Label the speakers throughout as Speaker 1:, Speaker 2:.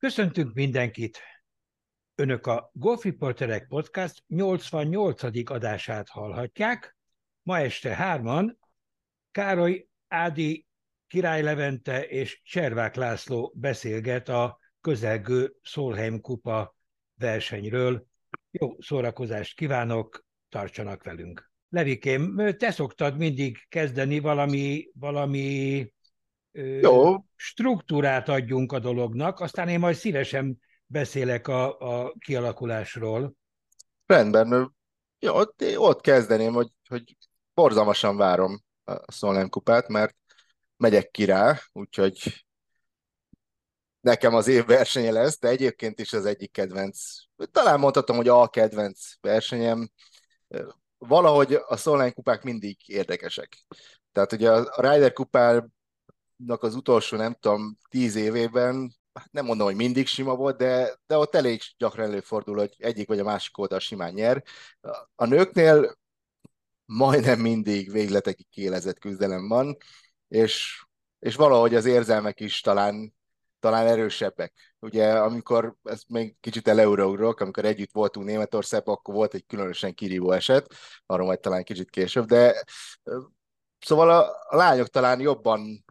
Speaker 1: Köszöntünk mindenkit! Önök a Golf Reporterek Podcast 88. adását hallhatják. Ma este hárman Károly Ádi, Király Levente és Cservák László beszélget a közelgő Solheim kupa versenyről. Jó szórakozást kívánok, tartsanak velünk! Levikém, te szoktad mindig kezdeni valami, valami jó. struktúrát adjunk a dolognak, aztán én majd szívesen beszélek a, a kialakulásról.
Speaker 2: Rendben. Jó, ott, ott kezdeném, hogy, hogy borzalmasan várom a Szolnán kupát, mert megyek ki rá, úgyhogy nekem az év versenye lesz, de egyébként is az egyik kedvenc, talán mondhatom, hogy a kedvenc versenyem. Valahogy a Szolnán kupák mindig érdekesek. Tehát ugye a Ryder kupán az utolsó, nem tudom, tíz évében, hát nem mondom, hogy mindig sima volt, de, de ott elég gyakran előfordul, hogy egyik vagy a másik oldal simán nyer. A nőknél majdnem mindig végletekig kélezett küzdelem van, és, és valahogy az érzelmek is talán, talán erősebbek. Ugye, amikor, ezt még kicsit eleurógrok, amikor együtt voltunk Németországban, akkor volt egy különösen kirívó eset, arról majd talán kicsit később, de Szóval a, a lányok talán jobban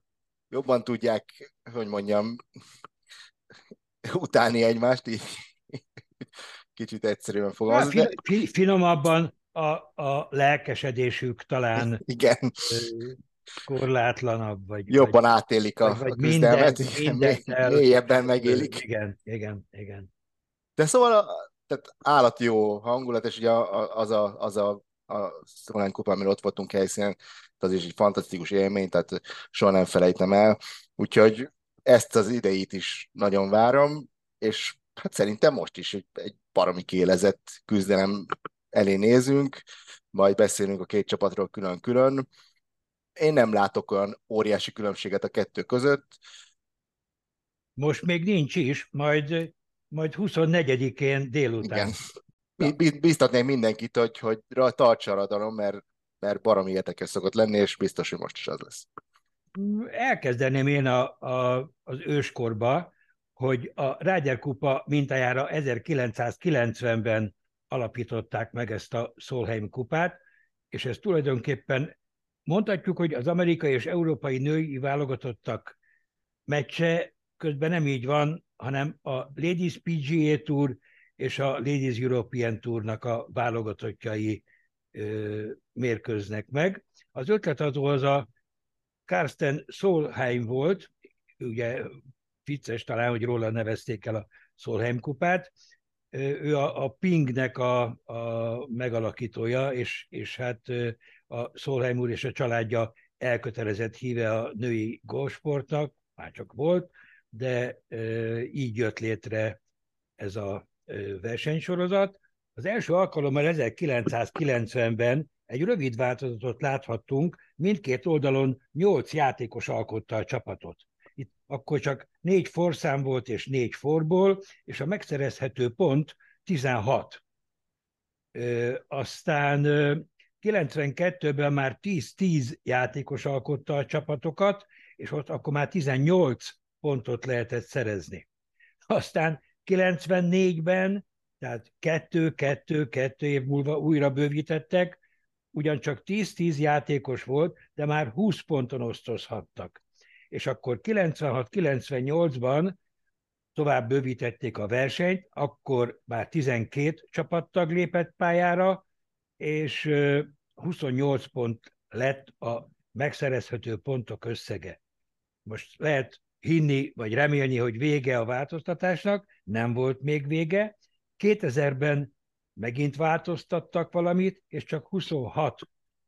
Speaker 2: jobban tudják, hogy mondjam, utáni egymást, így kicsit egyszerűen fogalmazni.
Speaker 1: Hát, de... Finomabban a, a lelkesedésük talán
Speaker 2: Igen.
Speaker 1: korlátlanabb. Vagy,
Speaker 2: Jobban vagy, átélik a, vagy, a küzdelmet, minden, minden mélyebben megélik.
Speaker 1: Igen, igen, igen.
Speaker 2: De szóval a, tehát állat jó hangulat, és ugye az a, az a, a Szolán kupa, amiről ott voltunk helyszínen, az is egy fantasztikus élmény, tehát soha nem felejtem el. Úgyhogy ezt az idejét is nagyon várom, és hát szerintem most is egy, egy baromi kélezett küzdelem elé nézünk, majd beszélünk a két csapatról külön-külön. Én nem látok olyan óriási különbséget a kettő között.
Speaker 1: Most még nincs is, majd, majd 24-én délután.
Speaker 2: Igen. Biztatném mindenkit, hogy, hogy tartsa a radaron, mert mert baromi érdekes szokott lenni, és biztos, hogy most is az lesz.
Speaker 1: Elkezdeném én a, a, az őskorba, hogy a Ryder Kupa mintájára 1990-ben alapították meg ezt a Solheim kupát, és ez tulajdonképpen mondhatjuk, hogy az amerikai és európai női válogatottak meccse közben nem így van, hanem a Ladies PGA Tour és a Ladies European Tournak a válogatottjai mérkőznek meg. Az ötletadó az a Karsten Solheim volt, ugye vicces talán, hogy róla nevezték el a Solheim kupát, ő a, a Pingnek a, a megalakítója, és, és hát a Solheim úr és a családja elkötelezett híve a női golfsportnak, már csak volt, de így jött létre ez a versenysorozat. Az első alkalommal 1990-ben egy rövid változatot láthattunk, mindkét oldalon nyolc játékos alkotta a csapatot. Itt akkor csak négy forszám volt és négy forból, és a megszerezhető pont 16. Ö, aztán 92-ben már 10-10 játékos alkotta a csapatokat, és ott akkor már 18 pontot lehetett szerezni. Aztán 94-ben tehát kettő-kettő-kettő év múlva újra bővítettek, ugyancsak 10-10 játékos volt, de már 20 ponton osztozhattak. És akkor 96-98-ban tovább bővítették a versenyt, akkor már 12 csapattag lépett pályára, és 28 pont lett a megszerezhető pontok összege. Most lehet hinni vagy remélni, hogy vége a változtatásnak, nem volt még vége, 2000-ben megint változtattak valamit, és csak 26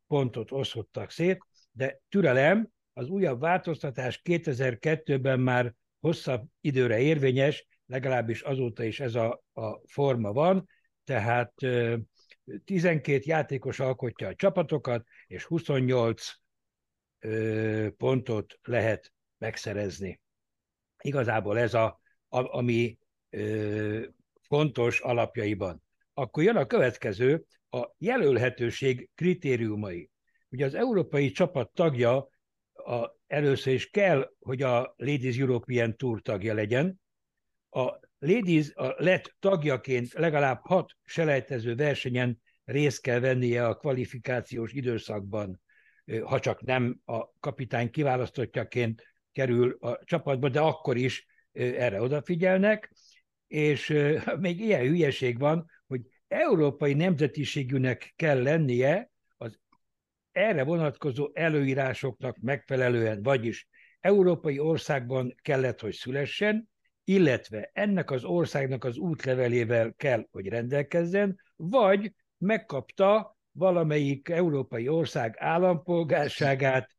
Speaker 1: pontot osztottak szét, de türelem, az újabb változtatás 2002-ben már hosszabb időre érvényes, legalábbis azóta is ez a, a forma van, tehát 12 játékos alkotja a csapatokat, és 28 pontot lehet megszerezni. Igazából ez a, a ami fontos alapjaiban. Akkor jön a következő, a jelölhetőség kritériumai. Ugye az európai csapat tagja a, először is kell, hogy a Ladies European Tour tagja legyen, A Ladies a lett tagjaként legalább hat selejtező versenyen részt kell vennie a kvalifikációs időszakban, ha csak nem a kapitány kiválasztottjaként kerül a csapatba, de akkor is erre odafigyelnek, és még ilyen hülyeség van, hogy európai nemzetiségűnek kell lennie az erre vonatkozó előírásoknak megfelelően, vagyis európai országban kellett, hogy szülessen, illetve ennek az országnak az útlevelével kell, hogy rendelkezzen, vagy megkapta valamelyik európai ország állampolgárságát,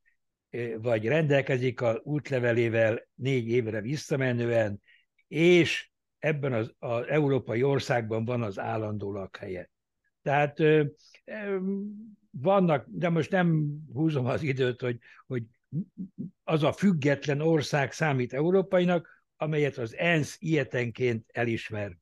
Speaker 1: vagy rendelkezik az útlevelével négy évre visszamenően, és ebben az, az európai országban van az állandó lakhelye. Tehát vannak, de most nem húzom az időt, hogy, hogy az a független ország számít európainak, amelyet az ENSZ ilyetenként elismer.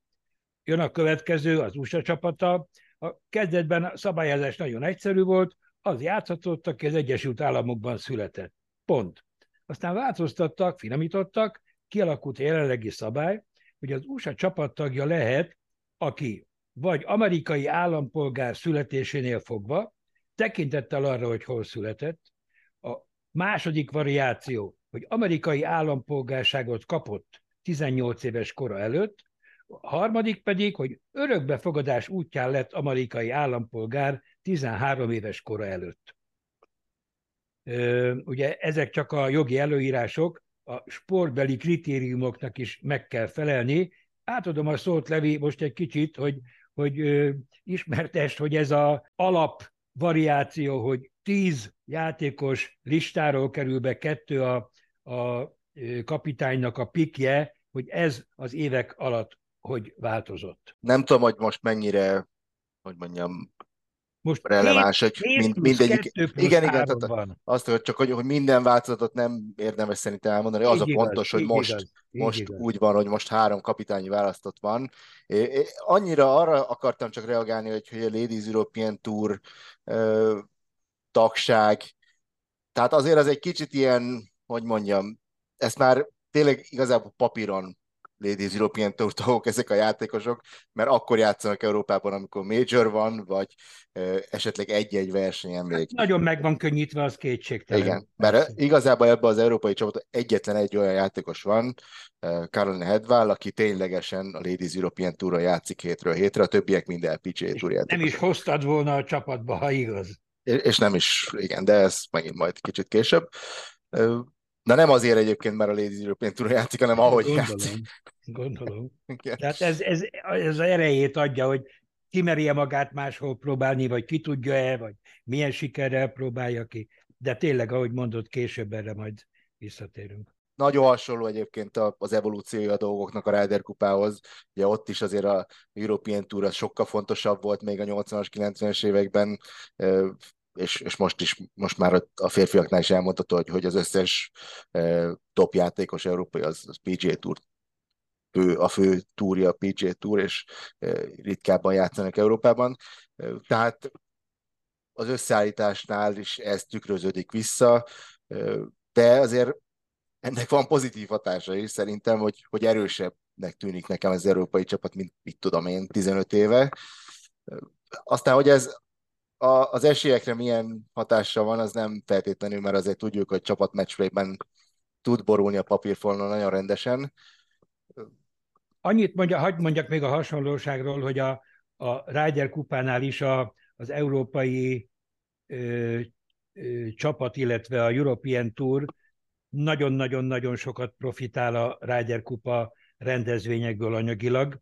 Speaker 1: Jön a következő, az USA csapata. A kezdetben a szabályozás nagyon egyszerű volt, az játszhatott, aki az Egyesült Államokban született. Pont. Aztán változtattak, finomítottak, kialakult a jelenlegi szabály, hogy az USA csapattagja lehet, aki vagy amerikai állampolgár születésénél fogva, tekintettel arra, hogy hol született, a második variáció, hogy amerikai állampolgárságot kapott 18 éves kora előtt, a harmadik pedig, hogy örökbefogadás útján lett amerikai állampolgár 13 éves kora előtt. Ugye ezek csak a jogi előírások, a sportbeli kritériumoknak is meg kell felelni. Átadom a szót, Levi, most egy kicsit, hogy, hogy ismertest, hogy ez a alap variáció, hogy tíz játékos listáról kerül be kettő a, a kapitánynak a pikje, hogy ez az évek alatt hogy változott.
Speaker 2: Nem tudom, hogy most mennyire, hogy mondjam, most releváns, hogy mind, mindegyik. Igen, igen, tehát van. azt, hogy csak hogy, hogy minden változatot nem érdemes szerintem elmondani, az így a igaz, pontos, hogy most, igaz, most igaz. úgy van, hogy most három kapitányi választott van. É, é, annyira arra akartam csak reagálni, hogy, hogy a Ladies European Tour ö, tagság, tehát azért az egy kicsit ilyen, hogy mondjam, ezt már tényleg igazából papíron Ladies European Tour tagok ezek a játékosok, mert akkor játszanak Európában, amikor Major van, vagy uh, esetleg egy-egy versenyen még. Hát
Speaker 1: nagyon meg van könnyítve, az kétségtelen.
Speaker 2: Igen, mert igazából ebben az európai csapat egyetlen egy olyan játékos van, Caroline Hedvál, aki ténylegesen a Ladies European Touron játszik hétről hétre, a többiek minden PGA Tour játékos.
Speaker 1: Nem is hoztad volna a csapatba, ha igaz.
Speaker 2: És nem is, igen, de ez megint majd kicsit később. Na nem azért egyébként, mert a Ladies European Tour játszik, hanem ahogy gondolom, játszik.
Speaker 1: Gondolom. Igen. Tehát ez, ez, ez az erejét adja, hogy kimerje magát máshol próbálni, vagy ki tudja-e, vagy milyen sikerrel próbálja ki. De tényleg, ahogy mondod, később erre majd visszatérünk.
Speaker 2: Nagyon hasonló egyébként az evolúciója a dolgoknak a Ryder kupához. Ugye ott is azért a European Tour az sokkal fontosabb volt még a 80-as, 90-es években és, és most is, most már a férfiaknál is elmondható, hogy, hogy az összes eh, top játékos európai az, az PGA Tour fő, a fő túrja a PGA Tour, és eh, ritkábban játszanak Európában. Eh, tehát az összeállításnál is ez tükröződik vissza, de azért ennek van pozitív hatása is szerintem, hogy, hogy erősebbnek tűnik nekem az európai csapat, mint mit tudom én, 15 éve. Aztán, hogy ez a, az esélyekre milyen hatással van, az nem feltétlenül, mert azért tudjuk, hogy csapat matchplay-ben tud borulni a papírforma nagyon rendesen.
Speaker 1: Annyit mondja, hagyd mondjak még a hasonlóságról, hogy a, a Ryder kupánál is a, az európai ö, ö, csapat, illetve a European Tour nagyon-nagyon-nagyon sokat profitál a Ryder kupa rendezvényekből anyagilag.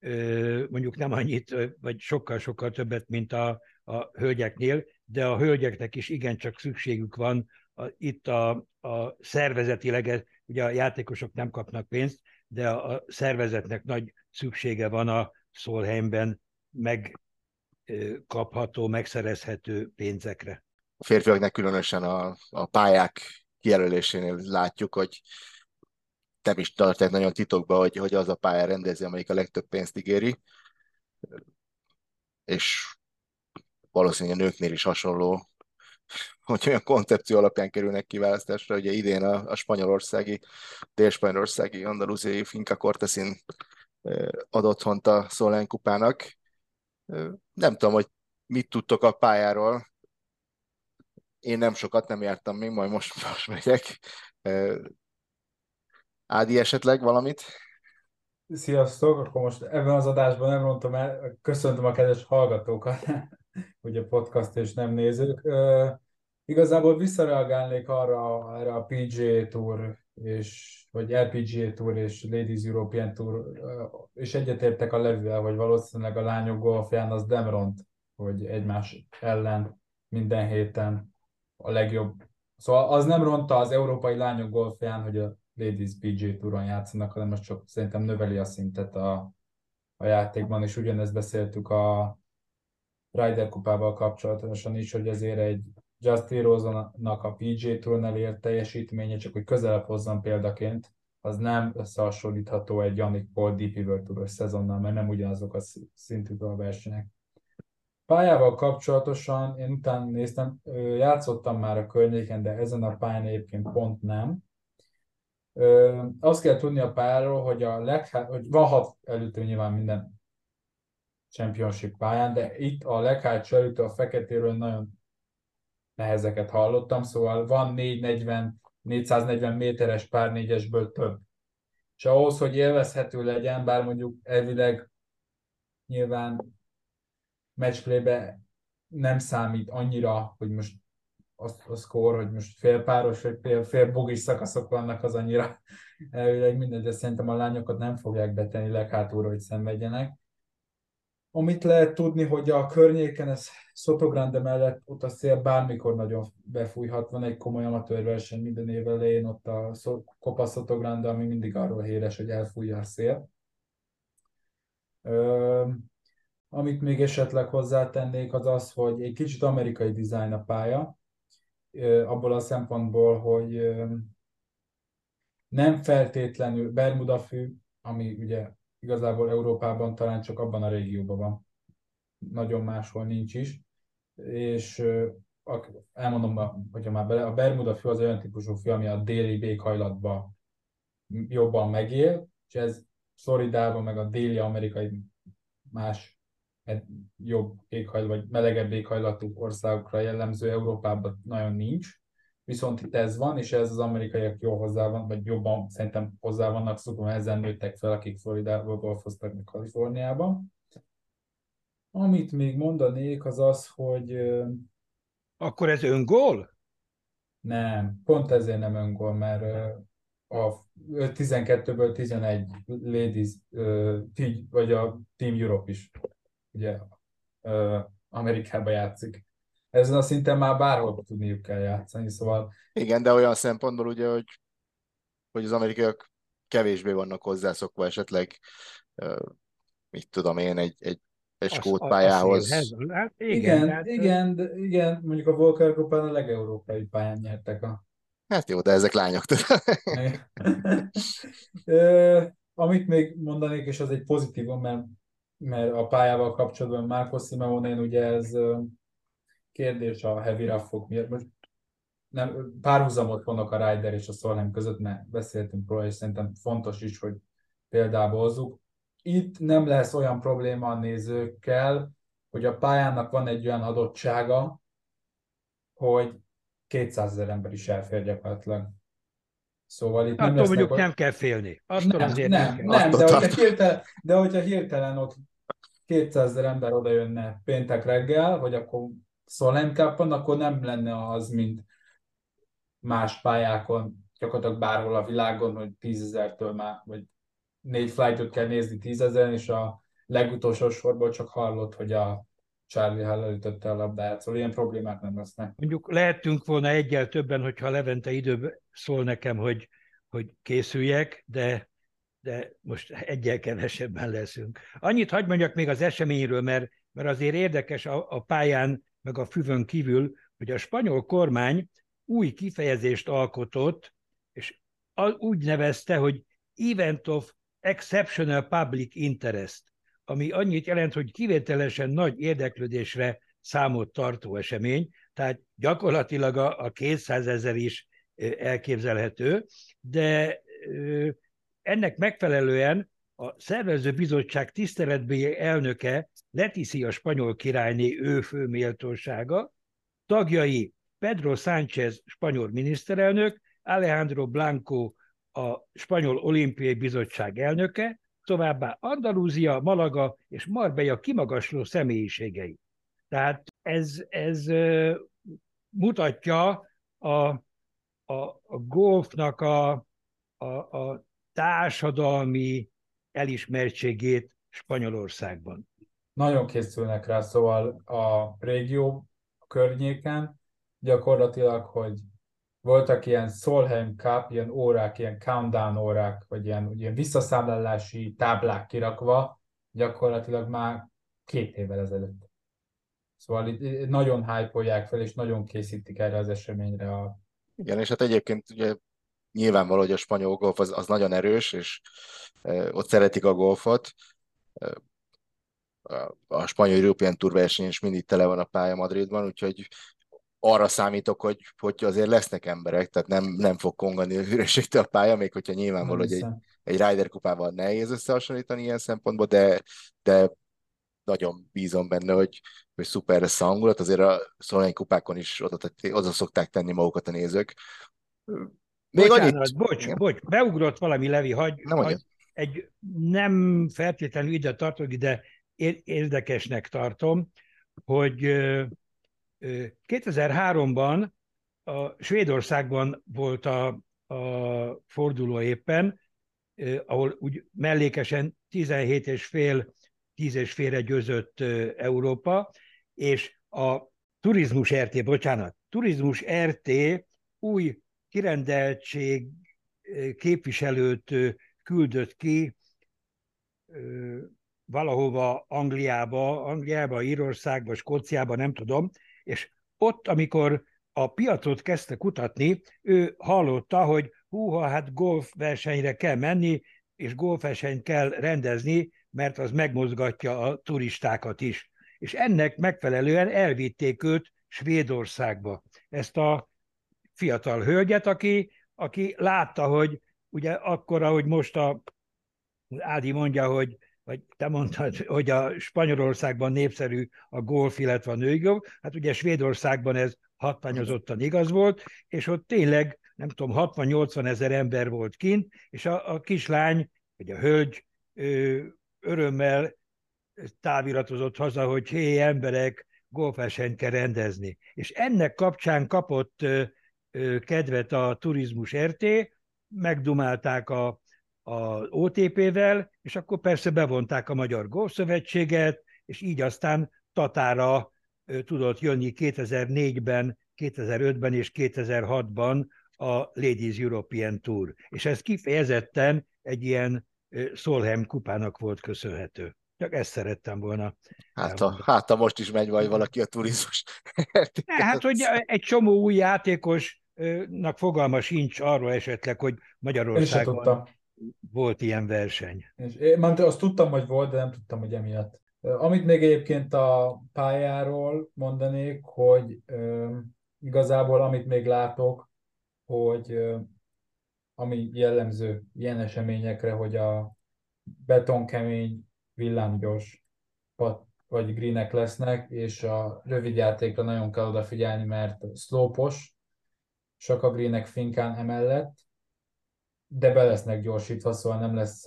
Speaker 1: Ö, mondjuk nem annyit, vagy sokkal-sokkal többet, mint a, a hölgyeknél, de a hölgyeknek is igencsak szükségük van a, itt a, a szervezetileg, ugye a játékosok nem kapnak pénzt, de a, szervezetnek nagy szüksége van a Szolheimben megkapható, megszerezhető pénzekre.
Speaker 2: A férfiaknak különösen a, a pályák kijelölésénél látjuk, hogy nem is tartják nagyon titokba, hogy, hogy az a pálya rendezi, amelyik a legtöbb pénzt ígéri. És valószínűleg a nőknél is hasonló hogy olyan koncepció alapján kerülnek kiválasztásra. Ugye idén a, a spanyolországi, dél-spanyolországi, andalúziai Finca Cortesin ad otthont a Szolán kupának. Nem tudom, hogy mit tudtok a pályáról. Én nem sokat nem jártam még, majd most, most megyek. Ádi esetleg valamit?
Speaker 3: Sziasztok! Akkor most ebben az adásban nem rontom el, köszöntöm a kedves hallgatókat, ugye podcast és nem nézők. Igazából visszareagálnék arra, erre a PGA Tour, és, vagy LPGA Tour és Ladies European Tour, és egyetértek a levűvel, hogy valószínűleg a lányok golfján az nem ront, hogy egymás ellen minden héten a legjobb. Szóval az nem ronta az európai lányok golfján, hogy a Ladies PG Touron játszanak, hanem most csak szerintem növeli a szintet a, a játékban, és ugyanezt beszéltük a Ryder kupával kapcsolatosan is, hogy azért egy Justin Rose-nak a PG Touron elért teljesítménye, csak hogy közelebb hozzam példaként, az nem összehasonlítható egy Yannick Paul DP World Tour szezonnal, mert nem ugyanazok a szintű a versenyek. Pályával kapcsolatosan én utána néztem, játszottam már a környéken, de ezen a pályán egyébként pont nem. Ö, azt kell tudni a pályáról, hogy, a leghá... hogy van hat előtő nyilván minden championship pályán, de itt a leghátsó előtő a feketéről nagyon nehezeket hallottam, szóval van 440, 440 méteres pár négyesből több. És ahhoz, hogy élvezhető legyen, bár mondjuk elvileg nyilván matchplaybe nem számít annyira, hogy most az, a score, hogy most félpáros vagy fél, fél bogis szakaszok vannak, az annyira elvileg mindegy, de szerintem a lányokat nem fogják betenni leghátulra, hogy szenvedjenek. Amit lehet tudni, hogy a környéken ez Sotogrande mellett ott a szél bármikor nagyon befújhat. Van egy komoly amatőrverseny minden év elején, ott a Copa Sotogrande, ami mindig arról híres, hogy elfújja a szél. Ö, amit még esetleg hozzátennék, az az, hogy egy kicsit amerikai dizájn a pálya, abból a szempontból, hogy nem feltétlenül Bermuda fű, ami ugye igazából Európában talán csak abban a régióban van, nagyon máshol nincs is, és elmondom, hogyha már bele, a Bermuda fű az olyan típusú fű, ami a déli békhajlatban jobban megél, és ez Floridában, meg a déli amerikai más jobb éghajlat, vagy melegebb éghajlatú országokra jellemző Európában nagyon nincs. Viszont itt ez van, és ez az amerikaiak jól hozzá van, vagy jobban szerintem hozzá vannak szokva, ezen nőttek fel, akik Floridából golfoztak meg Kaliforniában. Amit még mondanék, az az, hogy...
Speaker 1: Akkor ez öngól?
Speaker 3: Nem, pont ezért nem öngól, mert a 12-ből 11 ladies, vagy a Team Europe is ugye Amerikába játszik. Ezen a szinten már bárhol tudniuk kell játszani, szóval...
Speaker 2: Igen, de olyan szempontból ugye, hogy, hogy az amerikaiak kevésbé vannak hozzászokva esetleg, mit tudom én, egy, egy, egy skót pályához.
Speaker 3: Hát igen, igen, hát, igen, de, igen, mondjuk a Volker Kupán a legeurópai pályán nyertek a...
Speaker 2: Hát jó, de ezek lányok.
Speaker 3: Amit még mondanék, és az egy pozitívum, mert mert a pályával kapcsolatban Márko Simeone, ugye ez kérdés a heavy raffok miatt. Most nem, párhuzamot vannak a Rider és a Solheim között, mert beszéltünk róla, és szerintem fontos is, hogy példába hozzuk. Itt nem lesz olyan probléma a nézőkkel, hogy a pályának van egy olyan adottsága, hogy 200 ezer ember is elfér gyakorlatilag.
Speaker 1: Szóval itt nem mondjuk hogy... nem kell félni.
Speaker 3: Attól nem, azért nem, nem, nem de, hogyha hirtelen, de hogyha hirtelen ott 200 ezer ember oda jönne péntek reggel, vagy akkor Solheim cup akkor nem lenne az, mint más pályákon, gyakorlatilag bárhol a világon, hogy 10 ezertől már, vagy négy flightot kell nézni 10 ezeren, és a legutolsó sorból csak hallott, hogy a Charlie Hall elütötte a labdát, szóval ilyen problémák nem lesznek.
Speaker 1: Mondjuk lehetünk volna egyel többen, hogyha Levente időben szól nekem, hogy, hogy készüljek, de de most egyel kevesebben leszünk. Annyit hagyd mondjak még az eseményről, mert, mert azért érdekes a, a pályán, meg a füvön kívül, hogy a spanyol kormány új kifejezést alkotott, és úgy nevezte, hogy Event of Exceptional Public Interest, ami annyit jelent, hogy kivételesen nagy érdeklődésre számot tartó esemény. tehát gyakorlatilag a, a 200 ezer is elképzelhető, de ennek megfelelően a szervező bizottság tiszteletbeli elnöke Leticia spanyol királyné ő fő méltósága, tagjai Pedro Sánchez spanyol miniszterelnök, Alejandro Blanco a spanyol olimpiai bizottság elnöke, továbbá Andalúzia, Malaga és Marbella kimagasló személyiségei. Tehát ez, ez mutatja a, a, a golfnak a, a, a társadalmi elismertségét Spanyolországban.
Speaker 3: Nagyon készülnek rá, szóval a régió környéken gyakorlatilag, hogy voltak ilyen Solheim Cup, ilyen órák, ilyen countdown órák, vagy ilyen, ilyen visszaszámlálási táblák kirakva, gyakorlatilag már két évvel ezelőtt. Szóval itt nagyon hype fel, és nagyon készítik erre az eseményre a...
Speaker 2: Igen, és hát egyébként ugye nyilvánvaló, hogy a spanyol golf az, az nagyon erős, és ott szeretik a golfot. A, spanyol European Tour verseny is mindig tele van a pálya Madridban, úgyhogy arra számítok, hogy, hogy azért lesznek emberek, tehát nem, nem fog kongani a ürességtől a pálya, még hogyha nyilvánvaló, hogy egy, egy Ryder kupával nehéz összehasonlítani ilyen szempontból, de, de nagyon bízom benne, hogy, hogy szuper lesz a hangulat, azért a szolányi kupákon is oda, oda szokták tenni magukat a nézők.
Speaker 1: Még Bocsánat, annyit... bocs, Igen. bocs, beugrott valami, Levi, hagy, nem hagy egy nem feltétlenül ide tartok, de érdekesnek tartom, hogy 2003-ban a Svédországban volt a, a forduló éppen, ahol úgy mellékesen 17 és fél, 10 és félre győzött Európa, és a turizmus RT, bocsánat, turizmus RT új kirendeltség képviselőt küldött ki valahova Angliába, Angliába, Írországba, Skóciába, nem tudom, és ott, amikor a piacot kezdte kutatni, ő hallotta, hogy húha, hát golfversenyre kell menni, és golfversenyt kell rendezni, mert az megmozgatja a turistákat is. És ennek megfelelően elvitték őt Svédországba. Ezt a fiatal hölgyet, aki, aki látta, hogy ugye akkor, ahogy most a Ádi mondja, hogy vagy te mondtad, hogy a Spanyolországban népszerű a golf, illetve a női golf, hát ugye Svédországban ez hatványozottan igaz volt, és ott tényleg, nem tudom, 60-80 ezer ember volt kint, és a, a kislány, vagy a hölgy ö, örömmel táviratozott haza, hogy hé, emberek, golfversenyt kell rendezni. És ennek kapcsán kapott kedvet a turizmus RT, megdumálták a az OTP-vel, és akkor persze bevonták a Magyar Golfszövetséget, és így aztán Tatára tudott jönni 2004-ben, 2005-ben és 2006-ban a Ladies European Tour. És ez kifejezetten egy ilyen Solheim kupának volt köszönhető. Csak ezt szerettem volna.
Speaker 2: Hát a, hát a most is megy vagy valaki a turizmus.
Speaker 1: hát, hogy egy csomó új játékosnak fogalma sincs arról esetleg, hogy Magyarországon volt ilyen verseny.
Speaker 3: És én már azt tudtam, hogy volt, de nem tudtam, hogy emiatt. Amit még egyébként a pályáról mondanék, hogy ö, igazából amit még látok, hogy ö, ami jellemző ilyen eseményekre, hogy a betonkemény, villámgyors pat vagy greenek lesznek, és a rövid játékra nagyon kell odafigyelni, mert szlópos, csak a greenek finkán emellett, de be lesznek gyorsítva, szóval nem lesz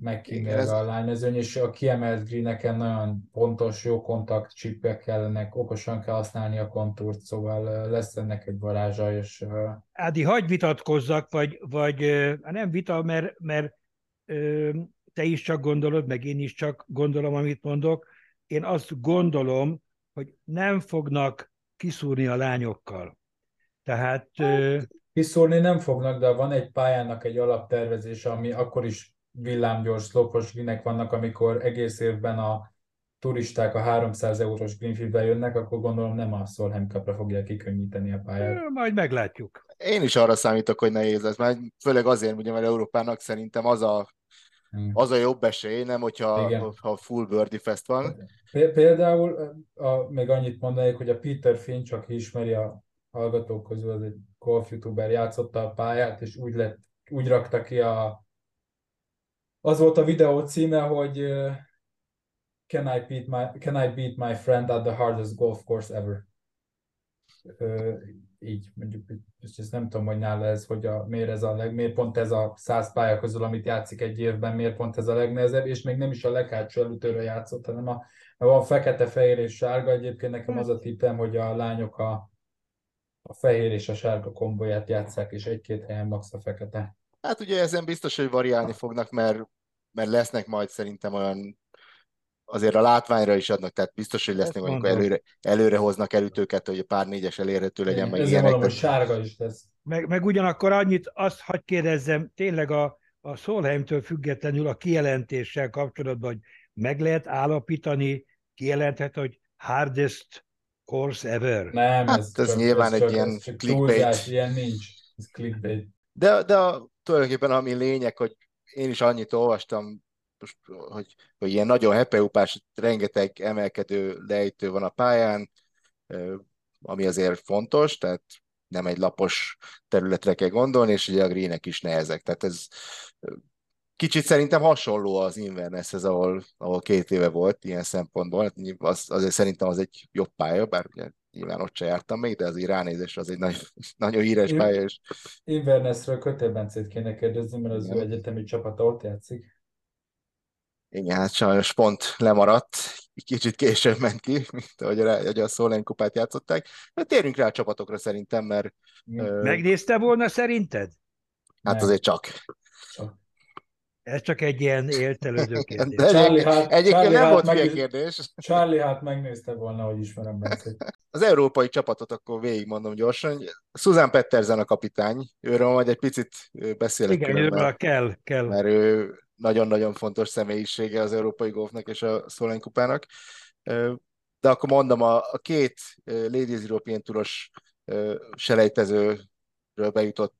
Speaker 3: megkímélve a lánymezőny, és a kiemelt greeneken nagyon pontos, jó kontakt csippek kellenek, okosan kell használni a kontúrt, szóval lesz ennek egy varázsa, és...
Speaker 1: Ádi, hagyj vitatkozzak, vagy, vagy hát nem vita, mert, mert te is csak gondolod, meg én is csak gondolom, amit mondok. Én azt gondolom, hogy nem fognak kiszúrni a lányokkal. Tehát... Hát,
Speaker 3: Kiszúrni nem fognak, de van egy pályának egy alaptervezése, ami akkor is villámgyors, szlopos greenek vannak, amikor egész évben a turisták a 300 eurós greenfield jönnek, akkor gondolom nem a Solheim Cupra fogják kikönnyíteni a pályát.
Speaker 1: Majd meglátjuk.
Speaker 2: Én is arra számítok, hogy nehéz lesz, mert főleg azért, ugye, mert Európának szerintem az a hmm. az a jobb esély, nem hogyha ha full birdie fest van.
Speaker 3: Például a, még annyit mondanék, hogy a Peter Finch, aki ismeri a hallgatók közül, az egy golf youtuber játszotta a pályát, és úgy, lett, úgy rakta ki a az volt a videó címe, hogy can, I beat my, can I beat my friend at the hardest golf course ever? Uh, így mondjuk, és ezt nem tudom, hogy nála ez, hogy a, miért, ez a leg, miért pont ez a száz pálya közül, amit játszik egy évben, miért pont ez a legnehezebb, és még nem is a leghátsó előtőre játszott, hanem a, a van fekete, fehér és sárga. Egyébként nekem az a tippem, hogy a lányok a, a fehér és a sárga kombóját játszák, és egy-két helyen max a fekete.
Speaker 2: Hát ugye ezen biztos, hogy variálni fognak, mert, mert lesznek majd szerintem olyan azért a látványra is adnak, tehát biztos, hogy lesznek mondjuk előre, előre hoznak elütőket, hogy a pár négyes elérhető legyen,
Speaker 3: Igen, meg ilyenek. Tehát... sárga is lesz.
Speaker 1: Meg, meg ugyanakkor annyit azt hagy kérdezzem, tényleg a, a Solheimtől függetlenül a kijelentéssel kapcsolatban, hogy meg lehet állapítani, kijelenthet, hogy hardest course ever.
Speaker 3: Nem,
Speaker 2: hát ez, ez nyilván ez egy csak, ilyen clickbait.
Speaker 3: ilyen nincs. Ez clickbait.
Speaker 2: De, de a, tulajdonképpen ami lényeg, hogy én is annyit olvastam, hogy, hogy ilyen nagyon hepeupás, rengeteg emelkedő lejtő van a pályán, ami azért fontos, tehát nem egy lapos területre kell gondolni, és ugye a greenek is nehezek. Tehát ez kicsit szerintem hasonló az Invernesshez, ahol, ahol két éve volt ilyen szempontból. Az, azért szerintem az egy jobb pálya, bár ugye nyilván ott se jártam még, de az ránézés az egy nagyon, nagyon híres pálya. És...
Speaker 3: Invernessről Kötélbencét kéne kérdezni, mert az Igen. ő egyetemi csapata ott játszik.
Speaker 2: Igen, hát sajnos pont lemaradt, kicsit később ment ki, mint ahogy a, ahogy a Szolén kupát játszották. De térjünk rá a csapatokra szerintem, mert...
Speaker 1: Megnézte volna szerinted?
Speaker 2: Hát Nem. azért csak.
Speaker 1: Ez csak egy ilyen éltelődő kérdés.
Speaker 2: De Charlie hát, egyébként Charlie nem hát volt meg, kérdés.
Speaker 3: Charlie hát megnézte volna, hogy ismerem Bencét.
Speaker 2: Az európai csapatot akkor végigmondom gyorsan. Susan Pettersen a kapitány, őről majd egy picit beszélek.
Speaker 1: Igen, őről kell, kell.
Speaker 2: Mert ő nagyon-nagyon fontos személyisége az európai golfnak és a Szolén kupának. De akkor mondom, a, a két Ladies European Touros selejtezőről bejutott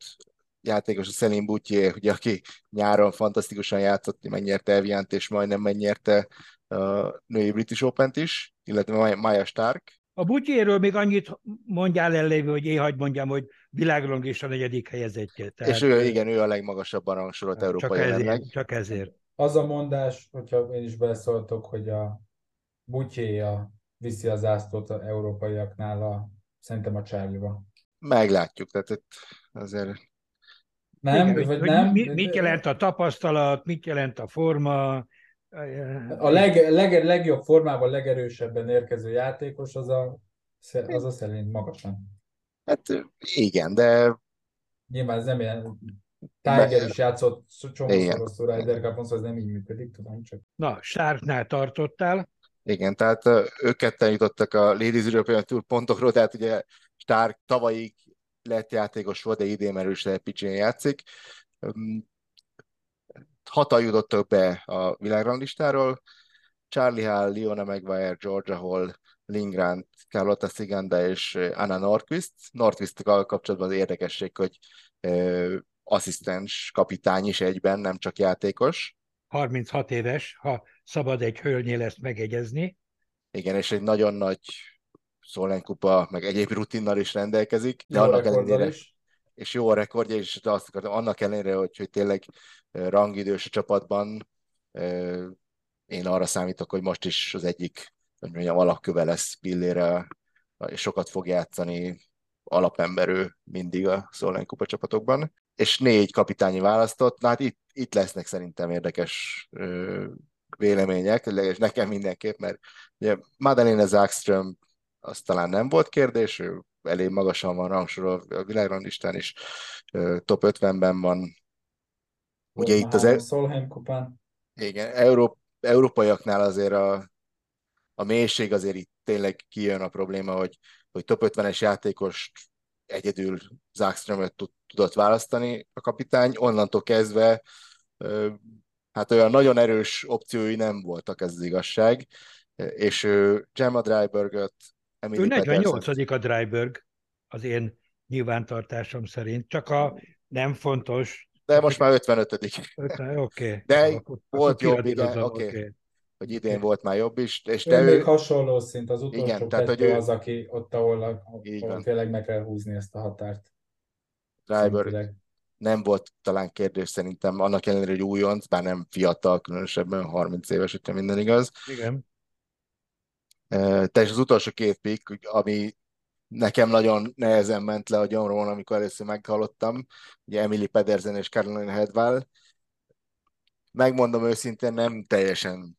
Speaker 2: játékos, a Szelim Butye, ugye, aki nyáron fantasztikusan játszott, megnyerte Eviant, és majdnem megnyerte a női British Open-t is, illetve Maya Stark.
Speaker 1: A Butyéről még annyit mondjál ellévő, hogy én hagyd mondjam, hogy világrang is a negyedik helyezettje.
Speaker 2: Tehát, és ő, igen, ő a legmagasabban rangsorolt európai
Speaker 1: csak ezért, csak ezért.
Speaker 3: Az a mondás, hogyha én is beszóltok, hogy a Butyéja viszi az zászlót az európaiaknál, a, szerintem a Csárliba.
Speaker 2: Meglátjuk, tehát itt azért
Speaker 3: nem, Igen, vagy nem.
Speaker 1: Mi, mit jelent a tapasztalat, mit jelent a forma?
Speaker 3: A leg, leg, legjobb formában, legerősebben érkező játékos az a, az a szerint magasan.
Speaker 2: Hát igen, de...
Speaker 3: Nyilván ez nem ilyen... Tiger is játszott csomószor a Ryder Cup-on, szóval ez nem így működik, tudom csak.
Speaker 1: Na, Sárknál tartottál.
Speaker 2: Igen, tehát ők ketten jutottak a Ladies European Tour pontokról, tehát ugye Stark tavalyig lett játékos volt, de idén erősen picsén játszik. Hatan jutottak be a világranglistáról, Charlie Hall, Leona Maguire, Georgia Hall, Lingrand, Carlotta Siganda és Anna Norquist. Norquist kapcsolatban az érdekesség, hogy ö, asszisztens kapitány is egyben, nem csak játékos.
Speaker 1: 36 éves, ha szabad egy hölgynél ezt megegyezni.
Speaker 2: Igen, és egy nagyon nagy Szolán kupa, meg egyéb rutinnal is rendelkezik,
Speaker 3: de jó annak ellenére
Speaker 2: is. és jó a rekordja, és azt akartam, annak ellenére, hogy, hogy tényleg rangidős a csapatban, én arra számítok, hogy most is az egyik, hogy mondjam, alakköve lesz Pillére, és sokat fog játszani alapemberő mindig a Szolán kupa csapatokban. És négy kapitányi választott, na hát itt, itt lesznek szerintem érdekes vélemények, és nekem mindenképp, mert ugye Madeleine Zagström az talán nem volt kérdés, ő elég magasan van rangsorolva a világrangistán is, top 50-ben van.
Speaker 3: Ugye itt az... E- Szolheim kupán.
Speaker 2: Igen, Euró... európaiaknál azért a, a mélység azért itt tényleg kijön a probléma, hogy, hogy top 50-es játékost egyedül Zagströmöt tudott választani a kapitány, onnantól kezdve hát olyan nagyon erős opciói nem voltak, ez az igazság, és ő Gemma Drybergöt
Speaker 1: Emily ő 48 a Dryberg, az én nyilvántartásom szerint, csak a nem fontos,
Speaker 2: De most már 55
Speaker 1: Oké. Okay.
Speaker 2: De akkor, volt akkor jobb, igen, oké. Okay. Okay. Hogy idén okay. volt már jobb is. És
Speaker 3: te ő még hasonló szint, az utolsó igen, tehát, hogy ő... az, aki ott, ahol, ahol tényleg meg kell húzni ezt a határt.
Speaker 2: Driver nem volt talán kérdés szerintem, annak ellenére, hogy újonc, bár nem fiatal, különösebben 30 éves, hogyha minden igaz.
Speaker 1: Igen.
Speaker 2: Te és az utolsó két pick, ami nekem nagyon nehezen ment le a gyomron, amikor először meghallottam, ugye Emily Pedersen és Caroline Hedwall. Megmondom őszintén, nem teljesen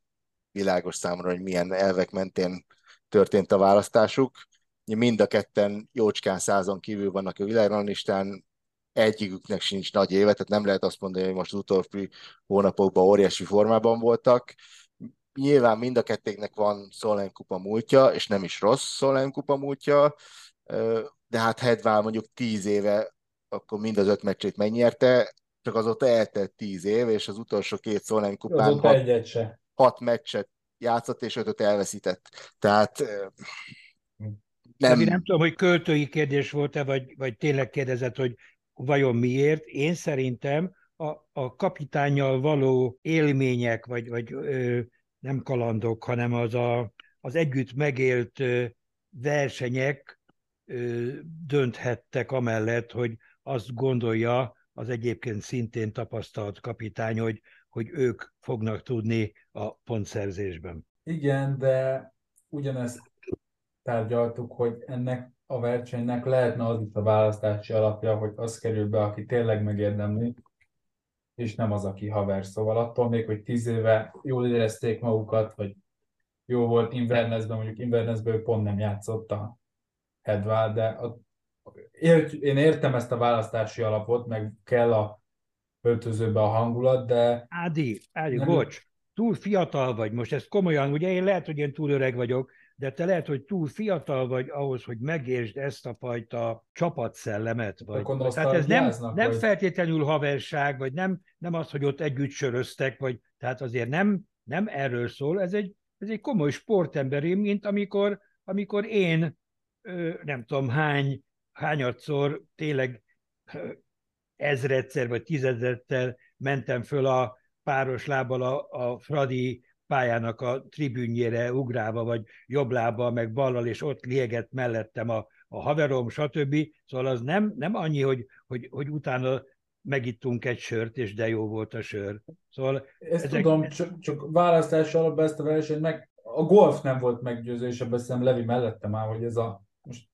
Speaker 2: világos számomra, hogy milyen elvek mentén történt a választásuk. Mind a ketten jócskán százon kívül vannak a világranglistán, egyiküknek sincs nagy éve, tehát nem lehet azt mondani, hogy most az utóbbi hónapokban óriási formában voltak. Nyilván mind a kettéknek van Solheim kupa múltja, és nem is rossz Solheim kupa múltja, de hát Hedvál mondjuk tíz éve, akkor mind az öt meccsét megnyerte, csak azóta eltelt tíz év, és az utolsó két Solheim kupán hat, hat meccset játszott, és ötöt elveszített. Tehát
Speaker 1: nem... nem tudom, hogy költői kérdés volt-e, vagy, vagy tényleg kérdezett, hogy vajon miért? Én szerintem a, a kapitányjal való élmények, vagy, vagy ö, nem kalandok, hanem az a, az együtt megélt versenyek dönthettek amellett, hogy azt gondolja az egyébként szintén tapasztalt kapitány, hogy, hogy ők fognak tudni a pontszerzésben.
Speaker 3: Igen, de ugyanezt tárgyaltuk, hogy ennek a versenynek lehetne az itt a választási alapja, hogy az kerül be, aki tényleg megérdemli, és nem az, aki haver. Szóval attól még, hogy tíz éve jól érezték magukat, vagy jó volt Invernessben, mondjuk Invernessben ő pont nem játszott a Hedvál, de a, ért, én értem ezt a választási alapot, meg kell a öltözőbe a hangulat, de...
Speaker 1: Ádi, Ádi, nem... bocs, túl fiatal vagy most, ez komolyan, ugye én lehet, hogy én túl öreg vagyok, de te lehet, hogy túl fiatal vagy ahhoz, hogy megértsd ezt a fajta csapatszellemet. Vagy. Tehát ez nem, nem vagy... feltétlenül haverság, vagy nem, nem az, hogy ott együtt söröztek, vagy tehát azért nem, nem erről szól, ez egy, ez egy komoly sportemberi, mint amikor, amikor én nem tudom hány, hányadszor tényleg ezredszer vagy tízezettel mentem föl a páros lábbal a, a Fradi pályának a tribünjére ugrálva, vagy jobb lába, meg ballal, és ott liegett mellettem a, a haverom, stb. Szóval az nem, nem annyi, hogy, hogy, hogy utána megittunk egy sört, és de jó volt a sör. Szóval
Speaker 3: ezt ezek... tudom, csak, csak választás alapban ezt a versenyt meg a golf nem volt meggyőző, és ebben szerintem Levi mellette már, hogy ez a most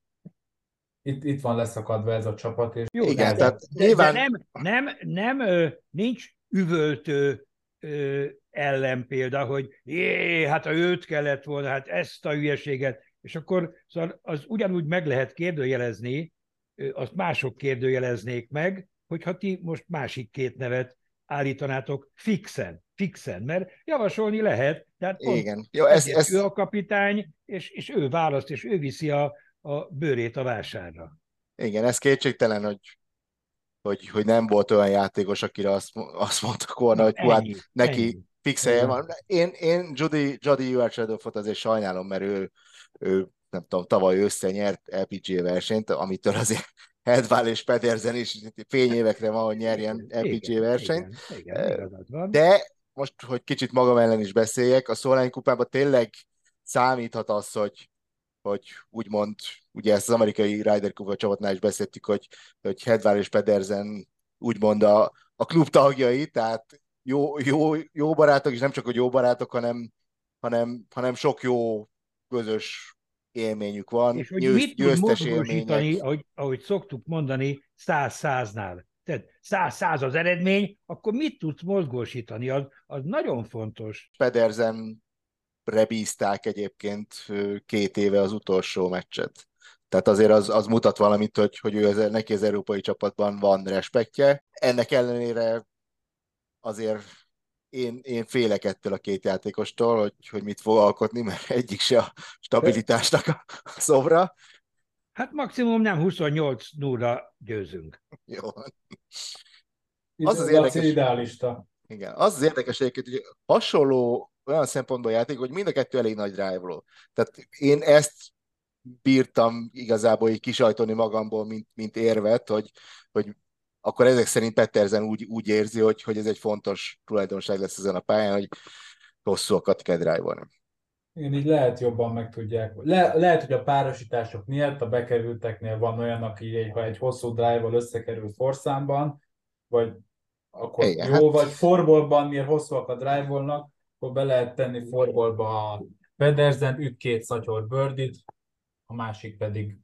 Speaker 3: itt, itt van leszakadva ez a csapat. És...
Speaker 2: Jó, Igen,
Speaker 1: de,
Speaker 2: tehát
Speaker 1: de, nyilván... de nem, nem, nem, nem, nincs üvöltő ellenpélda, hogy jé, hát a őt kellett volna, hát ezt a hülyeséget, és akkor szóval az ugyanúgy meg lehet kérdőjelezni, azt mások kérdőjeleznék meg, hogyha ti most másik két nevet állítanátok fixen, fixen, mert javasolni lehet, tehát
Speaker 2: Igen. Jó, ez, ez...
Speaker 1: ő a kapitány, és, és ő választ, és ő viszi a, a bőrét a vásárra.
Speaker 2: Igen, ez kétségtelen, hogy hogy, hogy nem volt olyan játékos, akire azt, azt mondtak volna, hogy hú, hát neki ennyi. Fixelje van. Én, én Judy, Judy Uarchadovot azért sajnálom, mert ő, ő nem tudom, tavaly össze nyert LPGA versenyt, amitől azért Hedvál és Pedersen is fényévekre van, hogy nyerjen LPGA versenyt.
Speaker 1: Igen, igen,
Speaker 2: De most, hogy kicsit magam ellen is beszéljek, a Szólány kupában tényleg számíthat az, hogy hogy úgymond, ugye ezt az amerikai Ryder Cup csapatnál is beszéltük, hogy, hogy Hedvár és Pedersen úgymond a, a klub tagjai, tehát jó, jó, jó barátok, és nem csak, hogy jó barátok, hanem, hanem, hanem sok jó közös élményük van.
Speaker 1: És hogy Győz, mit győztes élmények. Ahogy, ahogy szoktuk mondani, száz száznál. Tehát száz száz az eredmény, akkor mit tudsz mozgósítani? Az, az nagyon fontos.
Speaker 2: Pedersen rebízták egyébként két éve az utolsó meccset. Tehát azért az, az mutat valamit, hogy, hogy ő az, neki az európai csapatban van respektje. Ennek ellenére azért én, én félek ettől a két játékostól, hogy, hogy mit fog alkotni, mert egyik se a stabilitásnak a szobra.
Speaker 1: Hát maximum nem 28 0 győzünk.
Speaker 2: Jó.
Speaker 3: Az az érdekes, idealista.
Speaker 2: Igen, az az érdekes egyébként, hogy hasonló olyan szempontból játék, hogy mind a kettő elég nagy drive Tehát én ezt bírtam igazából így kisajtoni magamból, mint, mint érvet, hogy, hogy akkor ezek szerint Petterzen úgy, úgy érzi, hogy, hogy ez egy fontos tulajdonság lesz ezen a pályán, hogy hosszúakat kell drive
Speaker 3: igen, így lehet jobban meg tudják. Le, lehet, hogy a párosítások miatt a bekerülteknél van olyan, aki ha egy hosszú drive-val összekerül forszámban, vagy akkor Igen, jó, hát... vagy forbolban, miért hosszúak a drive-olnak, akkor be lehet tenni forbolba a Pedersen, üt két szatyor birdit, a másik pedig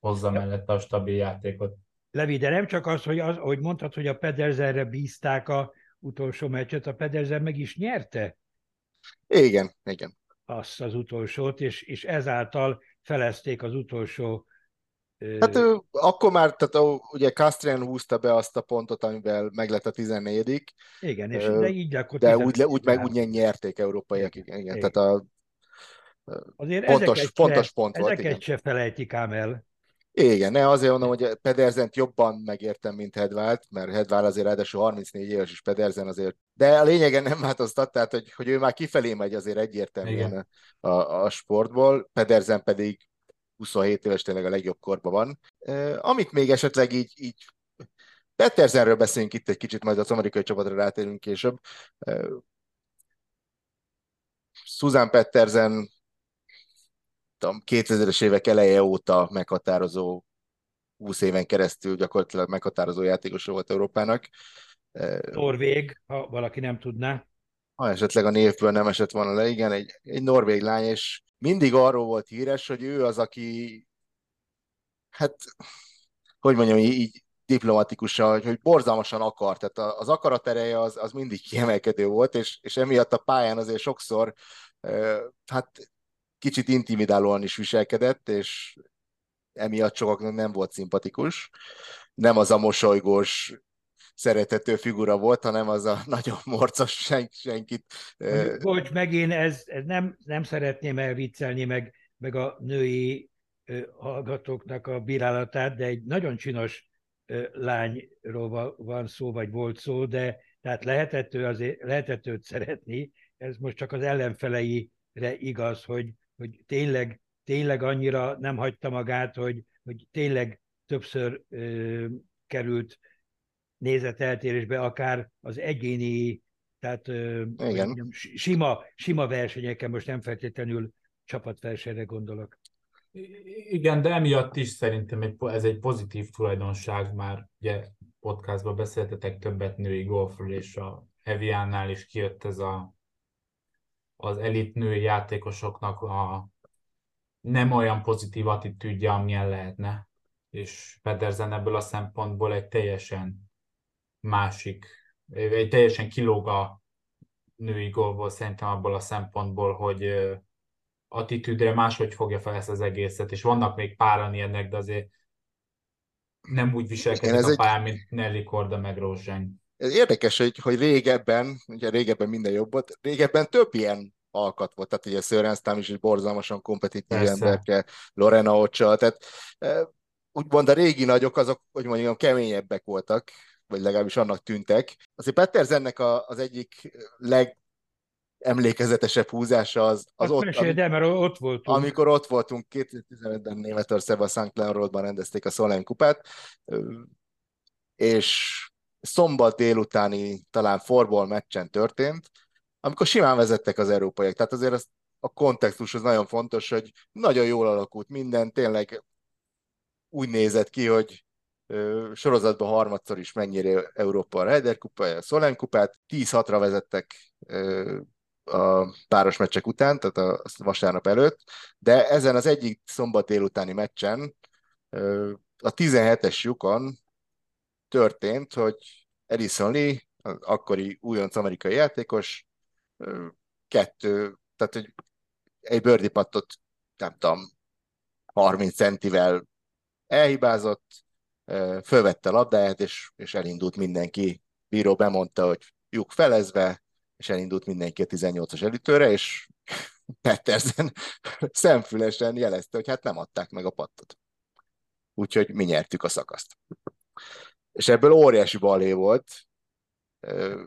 Speaker 3: hozza mellette a stabil játékot.
Speaker 1: Levi, de nem csak az, hogy, az, hogy mondtad, hogy a Pedersenre bízták a utolsó meccset, a Pedersen meg is nyerte
Speaker 2: igen, igen.
Speaker 1: Azt az utolsót, és, és ezáltal felezték az utolsó
Speaker 2: Hát ő, akkor már, tehát ugye Castrian húzta be azt a pontot, amivel meg lett a 14
Speaker 1: Igen, és de így akkor
Speaker 2: De úgy, le, úgy meg úgy nyerték európaiak, igen. igen. igen. Tehát a, Azért pontos, pontos se, pont
Speaker 1: volt.
Speaker 2: Ezeket
Speaker 1: igen. se felejtik ám el.
Speaker 2: Igen, ne, azért mondom, hogy Pedersent jobban megértem, mint Hedvált, mert Hedvál azért ráadásul 34 éves, és Pedersen azért, de a lényegen nem változtat, tehát hogy, hogy ő már kifelé megy azért egyértelműen a, a, a sportból, Pedersen pedig 27 éves tényleg a legjobb korban van. Amit még esetleg így, így Pettersenről beszélünk itt egy kicsit, majd az amerikai csapatra rátérünk később. Susan Pettersen tudom, 2000-es évek eleje óta meghatározó 20 éven keresztül gyakorlatilag meghatározó játékos volt Európának.
Speaker 1: Norvég, ha valaki nem tudná.
Speaker 2: Ha esetleg a névből nem esett volna le, igen, egy, egy norvég lány, és mindig arról volt híres, hogy ő az, aki hát, hogy mondjam, így diplomatikusan, hogy, hogy borzalmasan akar, tehát az akarat ereje az, az mindig kiemelkedő volt, és, és emiatt a pályán azért sokszor hát kicsit intimidálóan is viselkedett, és emiatt sokaknak nem volt szimpatikus. Nem az a mosolygós, szeretető figura volt, hanem az a nagyon morcos sen, senkit.
Speaker 1: Bocs, meg én ez, ez nem, nem szeretném elviccelni meg, meg a női hallgatóknak a bírálatát, de egy nagyon csinos lányról van szó, vagy volt szó, de tehát lehetett, ő azért, lehetett őt szeretni, ez most csak az ellenfeleire igaz, hogy hogy tényleg, tényleg annyira nem hagyta magát, hogy, hogy tényleg többször ö, került nézeteltérésbe, akár az egyéni, tehát ö, Igen. Mondjam, sima, sima versenyeken, most nem feltétlenül csapatversenyre gondolok.
Speaker 3: Igen, de emiatt is szerintem egy, ez egy pozitív tulajdonság, már ugye podcastban beszéltetek többet női golfról, és a Heviannál is kijött ez a az elit női játékosoknak a nem olyan pozitív attitűdje, amilyen lehetne. És Pedersen ebből a szempontból egy teljesen másik, egy teljesen kilóg a női gólból szerintem abból a szempontból, hogy attitűdre máshogy fogja fel ezt az egészet, és vannak még páran ilyenek, de azért nem úgy viselkedik a pályán, egy... mint Nelly Korda meg Rózsány.
Speaker 2: Ez érdekes, hogy, hogy régebben, ugye régebben minden jobb volt, régebben több ilyen alkat volt, tehát ugye Szörenztám is egy borzalmasan kompetitív emberke, Lorena Ocsa, tehát úgymond a régi nagyok azok, hogy mondjam, keményebbek voltak, vagy legalábbis annak tűntek. Azért Pettersennek a, az egyik leg emlékezetesebb húzása az, az
Speaker 1: ott, mesélj, de, mert ott voltunk.
Speaker 2: amikor ott voltunk 2015-ben Németországban, St. Roadban rendezték a Solheim kupát, és szombat délutáni talán forból meccsen történt, amikor simán vezettek az európaiak. Tehát azért az, a kontextus az nagyon fontos, hogy nagyon jól alakult minden, tényleg úgy nézett ki, hogy ö, sorozatban harmadszor is mennyire Európa a Ryder kupa, a Solheim kupát, 10-6-ra vezettek a páros meccsek után, tehát a, vasárnap előtt, de ezen az egyik szombat délutáni meccsen a 17-es lyukon történt, hogy Edison Lee, az akkori újonc amerikai játékos, kettő, tehát hogy egy birdie pattot, nem tudom, 30 centivel elhibázott, fölvette a labdáját, és, és elindult mindenki. Bíró bemondta, hogy lyuk felezve, és elindult mindenki a 18-as elütőre, és Pettersen szemfülesen jelezte, hogy hát nem adták meg a pattot. Úgyhogy mi nyertük a szakaszt. És ebből óriási balé volt,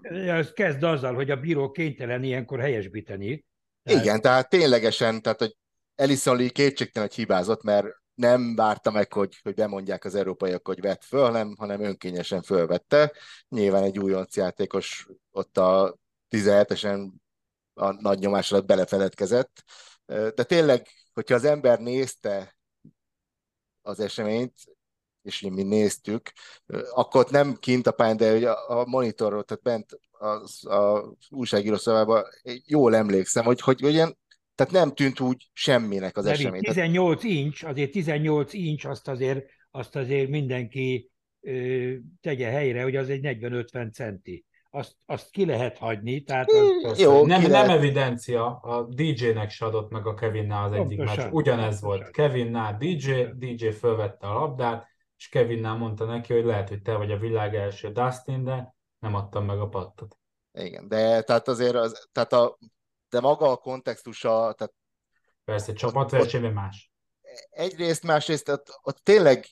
Speaker 1: ez kezd azzal, hogy a bíró kénytelen ilyenkor helyesbíteni.
Speaker 2: Tehát... Igen, tehát ténylegesen, tehát hogy Ellison Lee kétségtelen, hogy hibázott, mert nem várta meg, hogy, hogy bemondják az európaiak, hogy vett föl, hanem, hanem önkényesen fölvette. Nyilván egy újonc játékos ott a 17-esen a nagy nyomás alatt belefeledkezett. De tényleg, hogyha az ember nézte az eseményt, és mi néztük, akkor nem kint a pályán, de a monitorról, tehát bent az, az újságíró szavában jól emlékszem, hogy, hogy olyan tehát nem tűnt úgy semminek az esemény.
Speaker 1: 18 incs, azért 18 incs, azt azért, azt azért mindenki ö, tegye helyre, hogy az egy 40-50 centi. Azt, azt ki lehet hagyni. Tehát
Speaker 3: az, Jó, nem, nem evidencia, a DJ-nek se adott meg a Kevinnál az egyik meccs. Ugyanez pontosan. volt. Kevinnál DJ, DJ fölvette a labdát, és Kevinnál mondta neki, hogy lehet, hogy te vagy a világ első Dustin, de nem adtam meg a pattot.
Speaker 2: Igen, de tehát azért az, tehát a de maga a kontextusa... Tehát
Speaker 3: Persze, csapatversenyben más.
Speaker 2: Egyrészt, másrészt ott, ott tényleg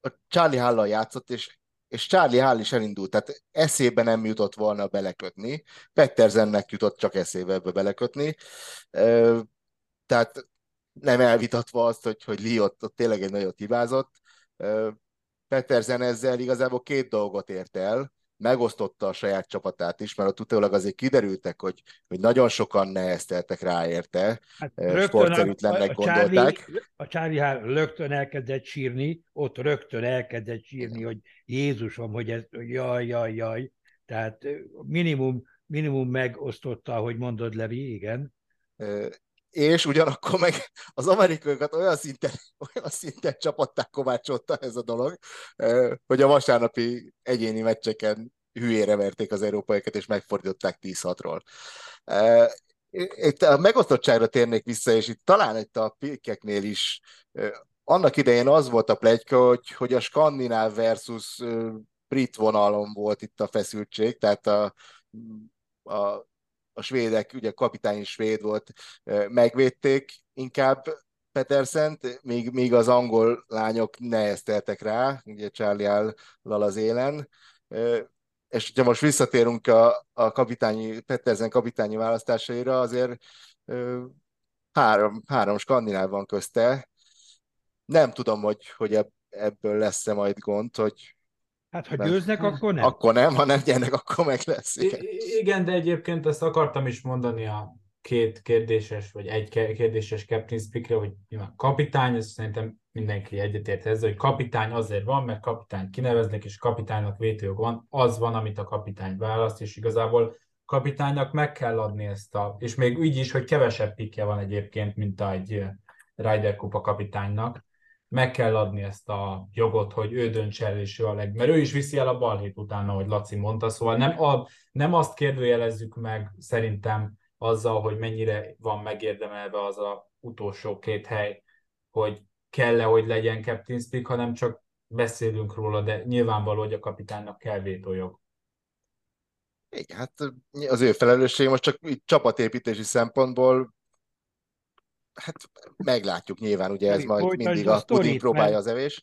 Speaker 2: a Charlie hall játszott, és, és Charlie Hall is elindult, tehát eszébe nem jutott volna belekötni. Petterzennek jutott csak eszébe ebbe belekötni. Tehát nem elvitatva azt, hogy, hogy Lee ott, ott tényleg egy nagyot hibázott. Petterzen ezzel igazából két dolgot ért el megosztotta a saját csapatát is, mert ott utólag azért kiderültek, hogy, hogy nagyon sokan nehezteltek rá érte, hát sportszerűtlennek a, a gondolták.
Speaker 1: Charlie, a Charlie rögtön elkezdett sírni, ott rögtön elkezdett sírni, hogy Jézusom, hogy ez, jaj, jaj, jaj. Tehát minimum, minimum megosztotta, hogy mondod, Levi, igen
Speaker 2: és ugyanakkor meg az amerikaiakat olyan szinten, olyan szinten csapatták kovácsolta ez a dolog, hogy a vasárnapi egyéni meccseken hülyére verték az európaiakat, és megfordították 10-6-ról. Itt a megosztottságra térnék vissza, és itt talán itt a pikeknél is annak idején az volt a plegyka, hogy, hogy a skandináv versus brit vonalon volt itt a feszültség, tehát a, a a svédek, ugye kapitány svéd volt, megvédték inkább Petersent, míg, míg az angol lányok nehezteltek rá, ugye Charlie áll az élen. És hogyha most visszatérünk a, a kapitányi, Petersen kapitányi választásaira, azért három, három skandináv van közte. Nem tudom, hogy, hogy ebből lesz-e majd gond, hogy
Speaker 1: Hát, ha győznek, akkor nem.
Speaker 2: Akkor nem, ha nem gyernek, akkor meg lesz.
Speaker 3: Igen. igen, de egyébként ezt akartam is mondani a két kérdéses, vagy egy kérdéses Captain Speakre, hogy a kapitány, ez szerintem mindenki egyetért ezzel, hogy kapitány azért van, mert kapitány kineveznek, és kapitánynak vétőjog van, az van, amit a kapitány választ, és igazából kapitánynak meg kell adni ezt a, és még úgy is, hogy kevesebb pikje van egyébként, mint egy Ryder Kupa kapitánynak, meg kell adni ezt a jogot, hogy ő döntse el, és ő a leg... Mert ő is viszi el a balhét utána, ahogy Laci mondta, szóval nem, a, nem azt kérdőjelezzük meg szerintem azzal, hogy mennyire van megérdemelve az a utolsó két hely, hogy kell-e, hogy legyen Captain Speak, hanem csak beszélünk róla, de nyilvánvaló, hogy a kapitánynak kell vétójog.
Speaker 2: Igen, hát az ő felelősség most csak csapatépítési szempontból hát meglátjuk nyilván, ugye ez majd Folytasd mindig a, a puding próbálja az evés.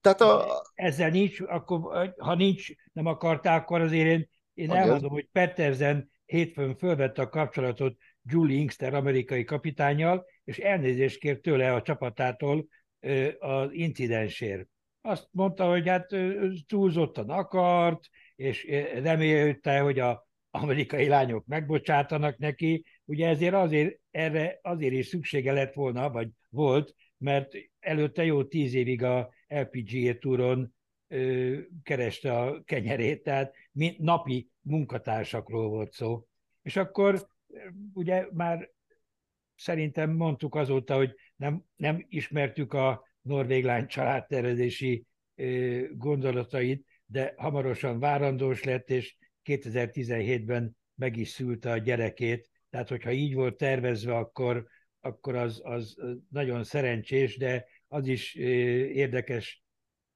Speaker 1: Tehát a... Ezzel nincs, akkor, ha nincs, nem akartál, akkor azért én, én elmondom, hogy Petersen hétfőn fölvette a kapcsolatot Julie Inkster amerikai kapitányjal, és elnézést kért tőle a csapatától az incidensért. Azt mondta, hogy hát túlzottan akart, és remélte, hogy a amerikai lányok megbocsátanak neki, ugye ezért azért, erre azért is szüksége lett volna, vagy volt, mert előtte jó tíz évig a LPGA túron ö, kereste a kenyerét, tehát napi munkatársakról volt szó. És akkor ugye már szerintem mondtuk azóta, hogy nem, nem ismertük a norvég lány családtervezési gondolatait, de hamarosan várandós lett, és 2017-ben meg is szülte a gyerekét, tehát hogyha így volt tervezve, akkor, akkor az, az nagyon szerencsés, de az is érdekes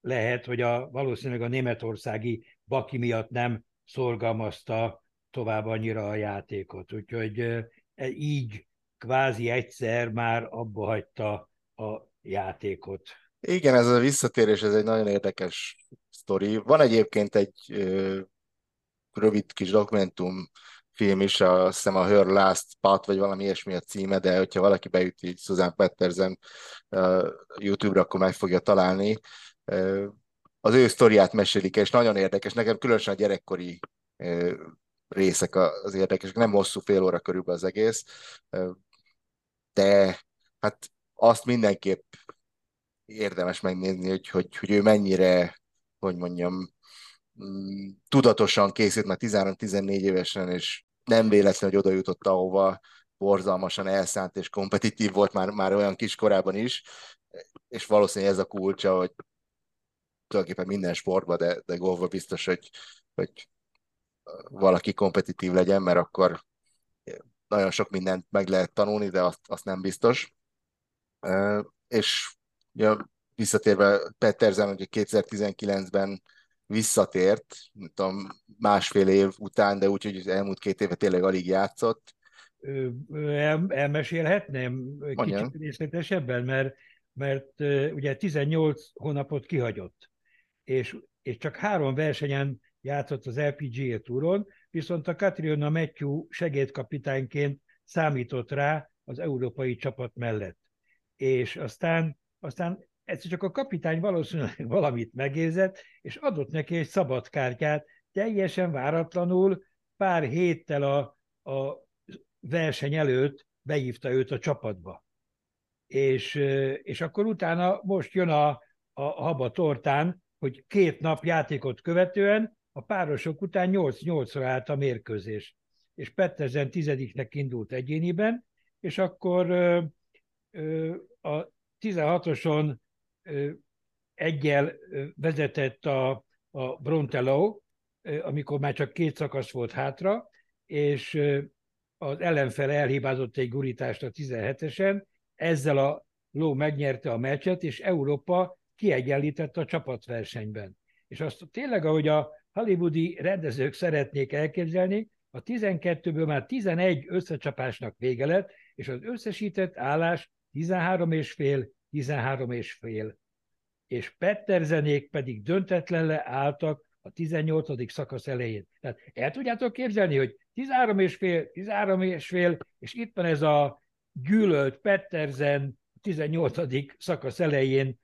Speaker 1: lehet, hogy a, valószínűleg a németországi baki miatt nem szorgalmazta tovább annyira a játékot. Úgyhogy e, így kvázi egyszer már abba hagyta a játékot.
Speaker 2: Igen, ez a visszatérés, ez egy nagyon érdekes sztori. Van egyébként egy rövid kis dokumentum film is, a, azt hiszem a Her Last Pat, vagy valami ilyesmi a címe, de hogyha valaki beüti Susan Pettersen uh, YouTube-ra, akkor meg fogja találni. Uh, az ő sztoriát mesélik, és nagyon érdekes. Nekem különösen a gyerekkori uh, részek az érdekesek, nem hosszú fél óra körülbelül az egész, de hát azt mindenképp érdemes megnézni, hogy, hogy, hogy ő mennyire, hogy mondjam, mm, tudatosan készült már 13-14 évesen, és nem véletlen, hogy oda jutott, ahova borzalmasan elszánt és kompetitív volt már, már olyan kiskorában is, és valószínűleg ez a kulcsa, hogy tulajdonképpen minden sportban, de, de golfban biztos, hogy, hogy valaki kompetitív legyen, mert akkor nagyon sok mindent meg lehet tanulni, de azt, azt nem biztos. És ja, visszatérve Petterzen, hogy 2019-ben visszatért, nem tudom, másfél év után, de úgy, hogy az elmúlt két éve tényleg alig játszott.
Speaker 1: El, elmesélhetném Mondjam. kicsit részletesebben, mert, mert ugye 18 hónapot kihagyott, és, és csak három versenyen játszott az LPGA túron, viszont a Katriona Matthew segédkapitányként számított rá az európai csapat mellett. És aztán, aztán egyszer csak a kapitány valószínűleg valamit megérzett, és adott neki egy szabad kártyát, teljesen váratlanul, pár héttel a, a verseny előtt behívta őt a csapatba. És, és akkor utána most jön a, a haba tortán, hogy két nap játékot követően a párosok után 8-8-ra állt a mérkőzés. És Petterzen tizediknek indult egyéniben, és akkor a 16-oson egyel vezetett a, a Brontello, amikor már csak két szakasz volt hátra, és az ellenfele elhibázott egy gurítást a 17-esen, ezzel a ló megnyerte a meccset, és Európa kiegyenlített a csapatversenyben. És azt tényleg, ahogy a hollywoodi rendezők szeretnék elképzelni, a 12-ből már 11 összecsapásnak vége lett, és az összesített állás 13 és fél, 13 és fél. És Petterzenék pedig döntetlenle álltak a 18. szakasz elején. Tehát el tudjátok képzelni, hogy 13 és fél, 13 és fél, és itt van ez a gyűlölt Petterzen 18. szakasz elején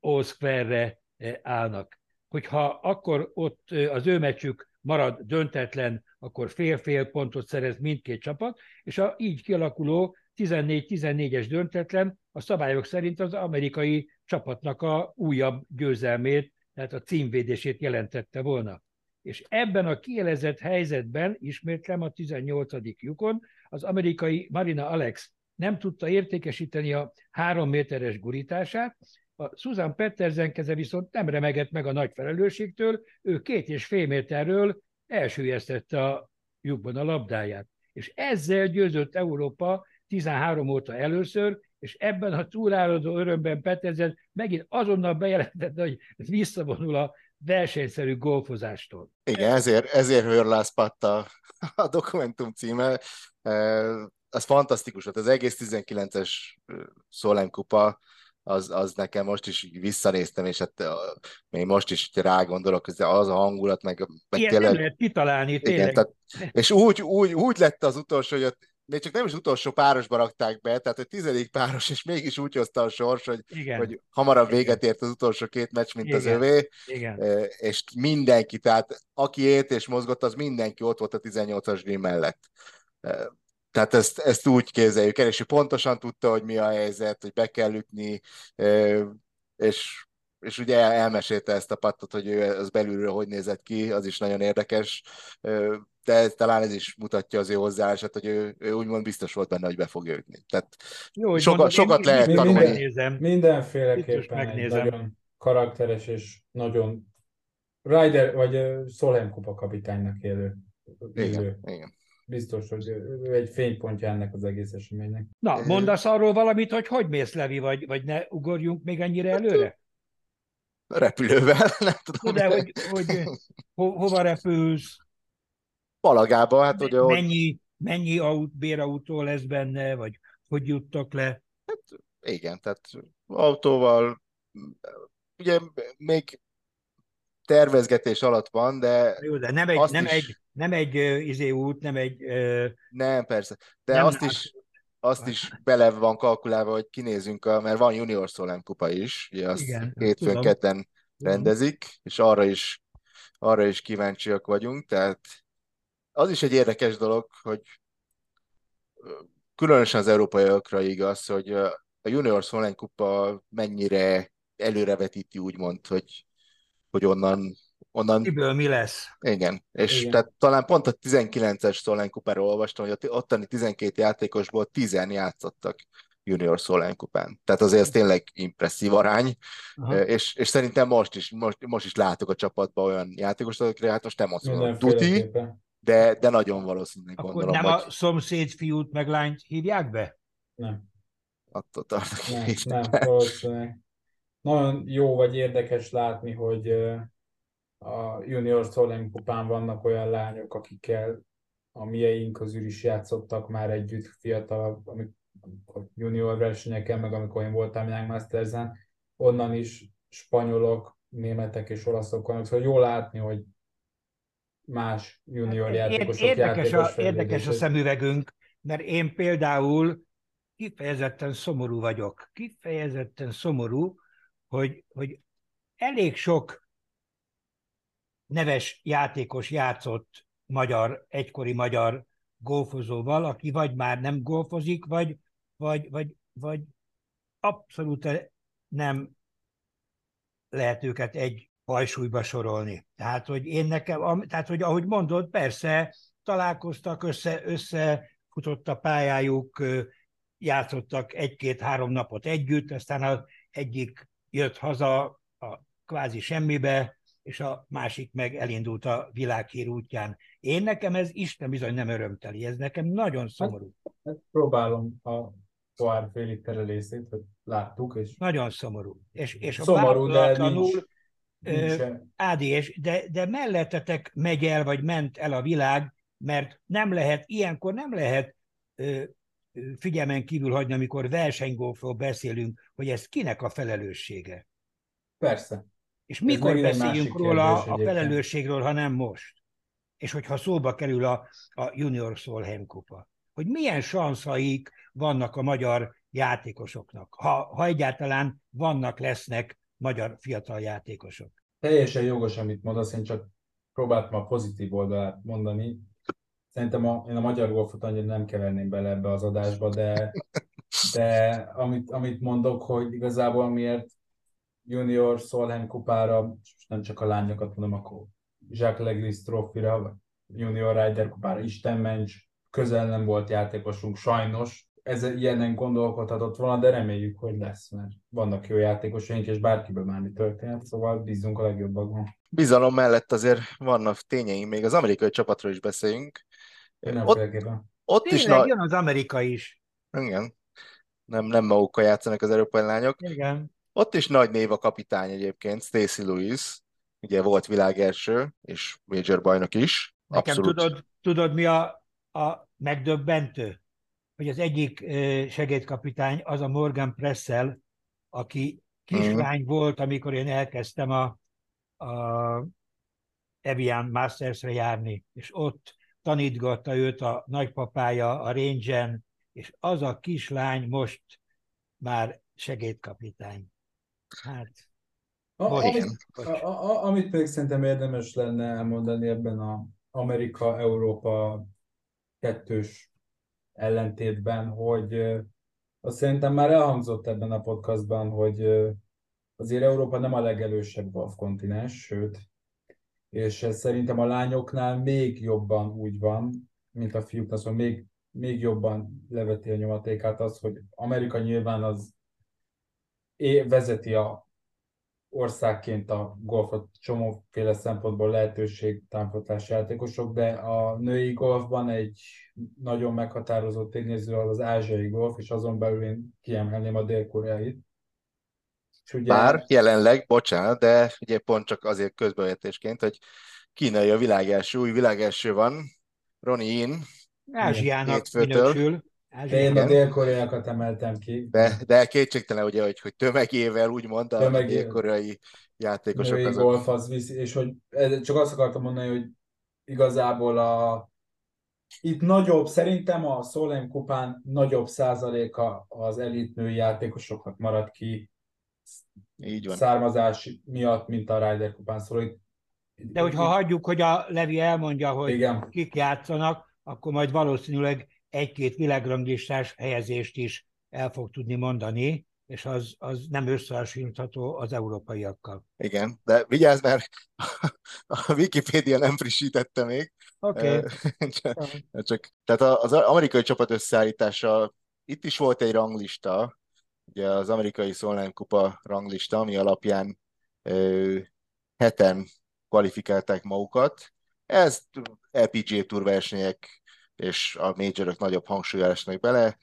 Speaker 1: Oszkverre állnak. Hogyha akkor ott az ő meccsük marad döntetlen, akkor fél-fél pontot szerez mindkét csapat, és a így kialakuló 14-14-es döntetlen a szabályok szerint az amerikai csapatnak a újabb győzelmét, tehát a címvédését jelentette volna. És ebben a kielezett helyzetben, ismétlem a 18. lyukon, az amerikai Marina Alex nem tudta értékesíteni a három méteres gurítását, a Susan Pettersen keze viszont nem remegett meg a nagy felelősségtől, ő két és fél méterről elsüllyesztette a lyukban a labdáját. És ezzel győzött Európa 13 óta először, és ebben a túláradó örömben Petersen megint azonnal bejelentette, hogy visszavonul a versenyszerű golfozástól.
Speaker 2: Igen, ezért, ezért Hörlász Patta a dokumentum címe. Az fantasztikus volt, az egész 19-es Szolem kupa, az, az nekem most is visszanéztem, és hát még most is rá gondolok, az a hangulat, meg,
Speaker 1: meg Ilyen tényleg... nem lehet kitalálni, tényleg. Igen,
Speaker 2: tehát, és úgy, úgy, úgy lett az utolsó, hogy ott még csak nem is utolsó párosba rakták be, tehát a tizedik páros, és mégis úgy hozta a sors, hogy, Igen. hogy hamarabb véget ért az utolsó két meccs, mint Igen. az övé, Igen. és mindenki, tehát aki ért és mozgott, az mindenki ott volt a 18-as green mellett. Tehát ezt, ezt úgy képzeljük el, és ő pontosan tudta, hogy mi a helyzet, hogy be kell ütni, és, és ugye elmesélte ezt a pattot, hogy ő az belülről hogy nézett ki, az is nagyon érdekes de talán ez is mutatja az ő hozzáállását, hogy ő, ő úgymond biztos volt benne, hogy be fog ütni. Tehát Jó, sokat, mondom, sokat én, lehet én tanulni.
Speaker 3: Megnézem. Mindenféleképpen egy nagyon karakteres és nagyon Ryder vagy Solheim kupa kapitánynak élő.
Speaker 2: Igen, igen.
Speaker 3: Biztos, hogy ő egy fénypontja ennek az egész eseménynek.
Speaker 1: Na, mondasz arról valamit, hogy hogy mész, Levi, vagy, vagy ne ugorjunk még ennyire hát, előre?
Speaker 2: Repülővel, nem tudom.
Speaker 1: De hogy, hogy ho, hova repülsz?
Speaker 2: Palagában, hát ugye...
Speaker 1: Mennyi, mennyi aut, bérautó lesz benne, vagy hogy juttak le?
Speaker 2: Hát igen, tehát autóval, ugye még tervezgetés alatt van, de
Speaker 1: Jó, de nem egy, nem
Speaker 2: is-
Speaker 1: egy, nem egy uh, izé út, nem egy... Uh,
Speaker 2: nem, persze, de
Speaker 1: nem
Speaker 2: azt is, azt is bele van kalkulálva, hogy kinézünk, a, mert van junior Szolem kupa is, ugye azt
Speaker 1: Igen,
Speaker 2: hétfőn kedden rendezik, és arra is, arra is kíváncsiak vagyunk, tehát az is egy érdekes dolog, hogy különösen az európaiakra igaz, hogy a junior Szolem kupa mennyire előrevetíti úgymond, hogy, hogy onnan, onnan
Speaker 1: Miből mi lesz?
Speaker 2: igen, és
Speaker 3: Igen.
Speaker 2: tehát talán pont a 19-es Szolán kupáról olvastam, hogy ottani 12 játékosból 10 játszottak junior Szolán kupán. Tehát azért ez tényleg impresszív arány,
Speaker 1: Aha.
Speaker 2: és, és szerintem most is, most, most is látok a csapatban olyan játékosokat, akikre hát most nem azt mondom, tuti, de, de nagyon valószínűleg
Speaker 1: Akkor
Speaker 2: gondolom,
Speaker 1: nem
Speaker 2: hogy
Speaker 1: a szomszéd fiút meg lányt hívják be?
Speaker 3: Nem.
Speaker 2: attól tartok.
Speaker 3: Nem,
Speaker 2: hogy
Speaker 3: nem, valószínűleg. Nagyon jó vagy érdekes látni, hogy a junior Szolem kupán vannak olyan lányok, akikkel a mieink közül is játszottak már együtt fiatalabb, amikor junior versenyeken, meg amikor én voltam Young Masters-en, onnan is spanyolok, németek és olaszok vannak, szóval jó látni, hogy más junior
Speaker 1: Ér-
Speaker 3: játékosok
Speaker 1: érdekes,
Speaker 3: játékos
Speaker 1: a, érdekes a szemüvegünk, mert én például kifejezetten szomorú vagyok. Kifejezetten szomorú, hogy, hogy elég sok neves játékos játszott magyar, egykori magyar golfozóval, aki vagy már nem golfozik, vagy, vagy, vagy, vagy abszolút nem lehet őket egy hajsúlyba sorolni. Tehát, hogy én nekem, tehát, hogy ahogy mondod, persze találkoztak, össze, összefutott a pályájuk, játszottak egy-két-három napot együtt, aztán az egyik jött haza a kvázi semmibe, és a másik meg elindult a világhír útján. Én nekem ez Isten bizony nem örömteli, ez nekem nagyon szomorú.
Speaker 3: Hát próbálom a pohár félig terelészét, hogy láttuk, és
Speaker 1: Nagyon szomorú. És, és a
Speaker 3: szomorú, de nincs, nincs
Speaker 1: Ádi, és de, de mellettetek megy el, vagy ment el a világ, mert nem lehet, ilyenkor nem lehet ö, figyelmen kívül hagyni, amikor versenygolfról beszélünk, hogy ez kinek a felelőssége.
Speaker 3: Persze.
Speaker 1: És mikor beszéljünk róla
Speaker 3: kérdés
Speaker 1: a
Speaker 3: egyébként.
Speaker 1: felelősségről, ha nem most? És hogyha szóba kerül a, a Junior Solheim kupa. Hogy milyen sanszaik vannak a magyar játékosoknak, ha, ha egyáltalán vannak, lesznek magyar fiatal játékosok.
Speaker 3: Teljesen jogos, amit mondasz, én csak próbáltam a pozitív oldalát mondani. Szerintem a, én a magyar golfot annyira nem keverném bele ebbe az adásba, de, de amit, amit mondok, hogy igazából miért junior Solheim kupára, és nem csak a lányokat mondom, akkor Jacques Legris trófira, vagy junior Ryder kupára, Isten ments, közel nem volt játékosunk, sajnos. Ez ilyenen gondolkodhatott volna, de reméljük, hogy lesz, mert vannak jó játékosaink, és bárkiből bármi történhet, szóval bízunk a legjobbakban.
Speaker 2: Bizalom mellett azért vannak tényeink, még az amerikai csapatról is beszéljünk. Ott,
Speaker 3: Mindenféleképpen.
Speaker 2: ott is
Speaker 1: Tényleg
Speaker 2: na...
Speaker 1: jön az Amerika is.
Speaker 2: Igen. Nem, nem magukkal játszanak az európai lányok.
Speaker 1: Igen.
Speaker 2: Ott is nagy név a kapitány egyébként, Stacy Lewis, ugye volt világelső, és major bajnok is.
Speaker 1: Nekem
Speaker 2: Abszolút.
Speaker 1: tudod, tudod, mi a, a megdöbbentő? Hogy az egyik segédkapitány az a Morgan Pressel, aki kislány volt, amikor én elkezdtem a, a Evian Masters-re járni, és ott tanítgatta őt a nagypapája a range és az a kislány most már segédkapitány. Hát,
Speaker 3: A, amit, a, a, amit még szerintem érdemes lenne elmondani ebben a Amerika-Európa kettős ellentétben, hogy azt szerintem már elhangzott ebben a podcastban, hogy azért Európa nem a legelősebb golfkontinens, sőt, és ez szerintem a lányoknál még jobban úgy van, mint a fiúknál, szóval még, még jobban leveti a nyomatékát az, hogy Amerika nyilván az vezeti a országként a golfot csomóféle szempontból lehetőség támogatás játékosok, de a női golfban egy nagyon meghatározott tényező az az ázsiai golf, és azon belül én kiemelném a dél-koreait. Ugye,
Speaker 2: Bár jelenleg, bocsánat, de ugye pont csak azért közbevetésként, hogy kínai a világelső, új világelső van, Ronnie Yin,
Speaker 1: Ázsiának minősül.
Speaker 3: De én a
Speaker 2: Igen.
Speaker 3: dél-koreaiakat emeltem ki.
Speaker 2: de, de kétségtelen ugye, hogy, hogy tömegével úgymond a
Speaker 3: Tömegével.
Speaker 2: dél-koreai játékosok
Speaker 3: női
Speaker 2: azok.
Speaker 3: golf az viszi, és hogy csak azt akartam mondani, hogy igazából a itt nagyobb, szerintem a Solheim kupán nagyobb százaléka az elit női játékosoknak marad ki
Speaker 2: Így van.
Speaker 3: származás miatt, mint a Ryder kupán. Szóval itt,
Speaker 1: De hogyha hagyjuk, hogy a Levi elmondja, hogy
Speaker 3: Igen.
Speaker 1: kik játszanak, akkor majd valószínűleg egy-két világranglistás helyezést is el fog tudni mondani, és az, az nem összehasonlítható az európaiakkal.
Speaker 2: Igen, de vigyázz, mert a Wikipédia nem frissítette még.
Speaker 1: Oké. Okay.
Speaker 2: csak, csak, tehát az amerikai csapat összeállítása, itt is volt egy ranglista, ugye az amerikai Solheim Kupa ranglista, ami alapján ö, heten kvalifikálták magukat. Ez LPGA Tour versenyek és a majorok nagyobb hangsúlyálásnak bele.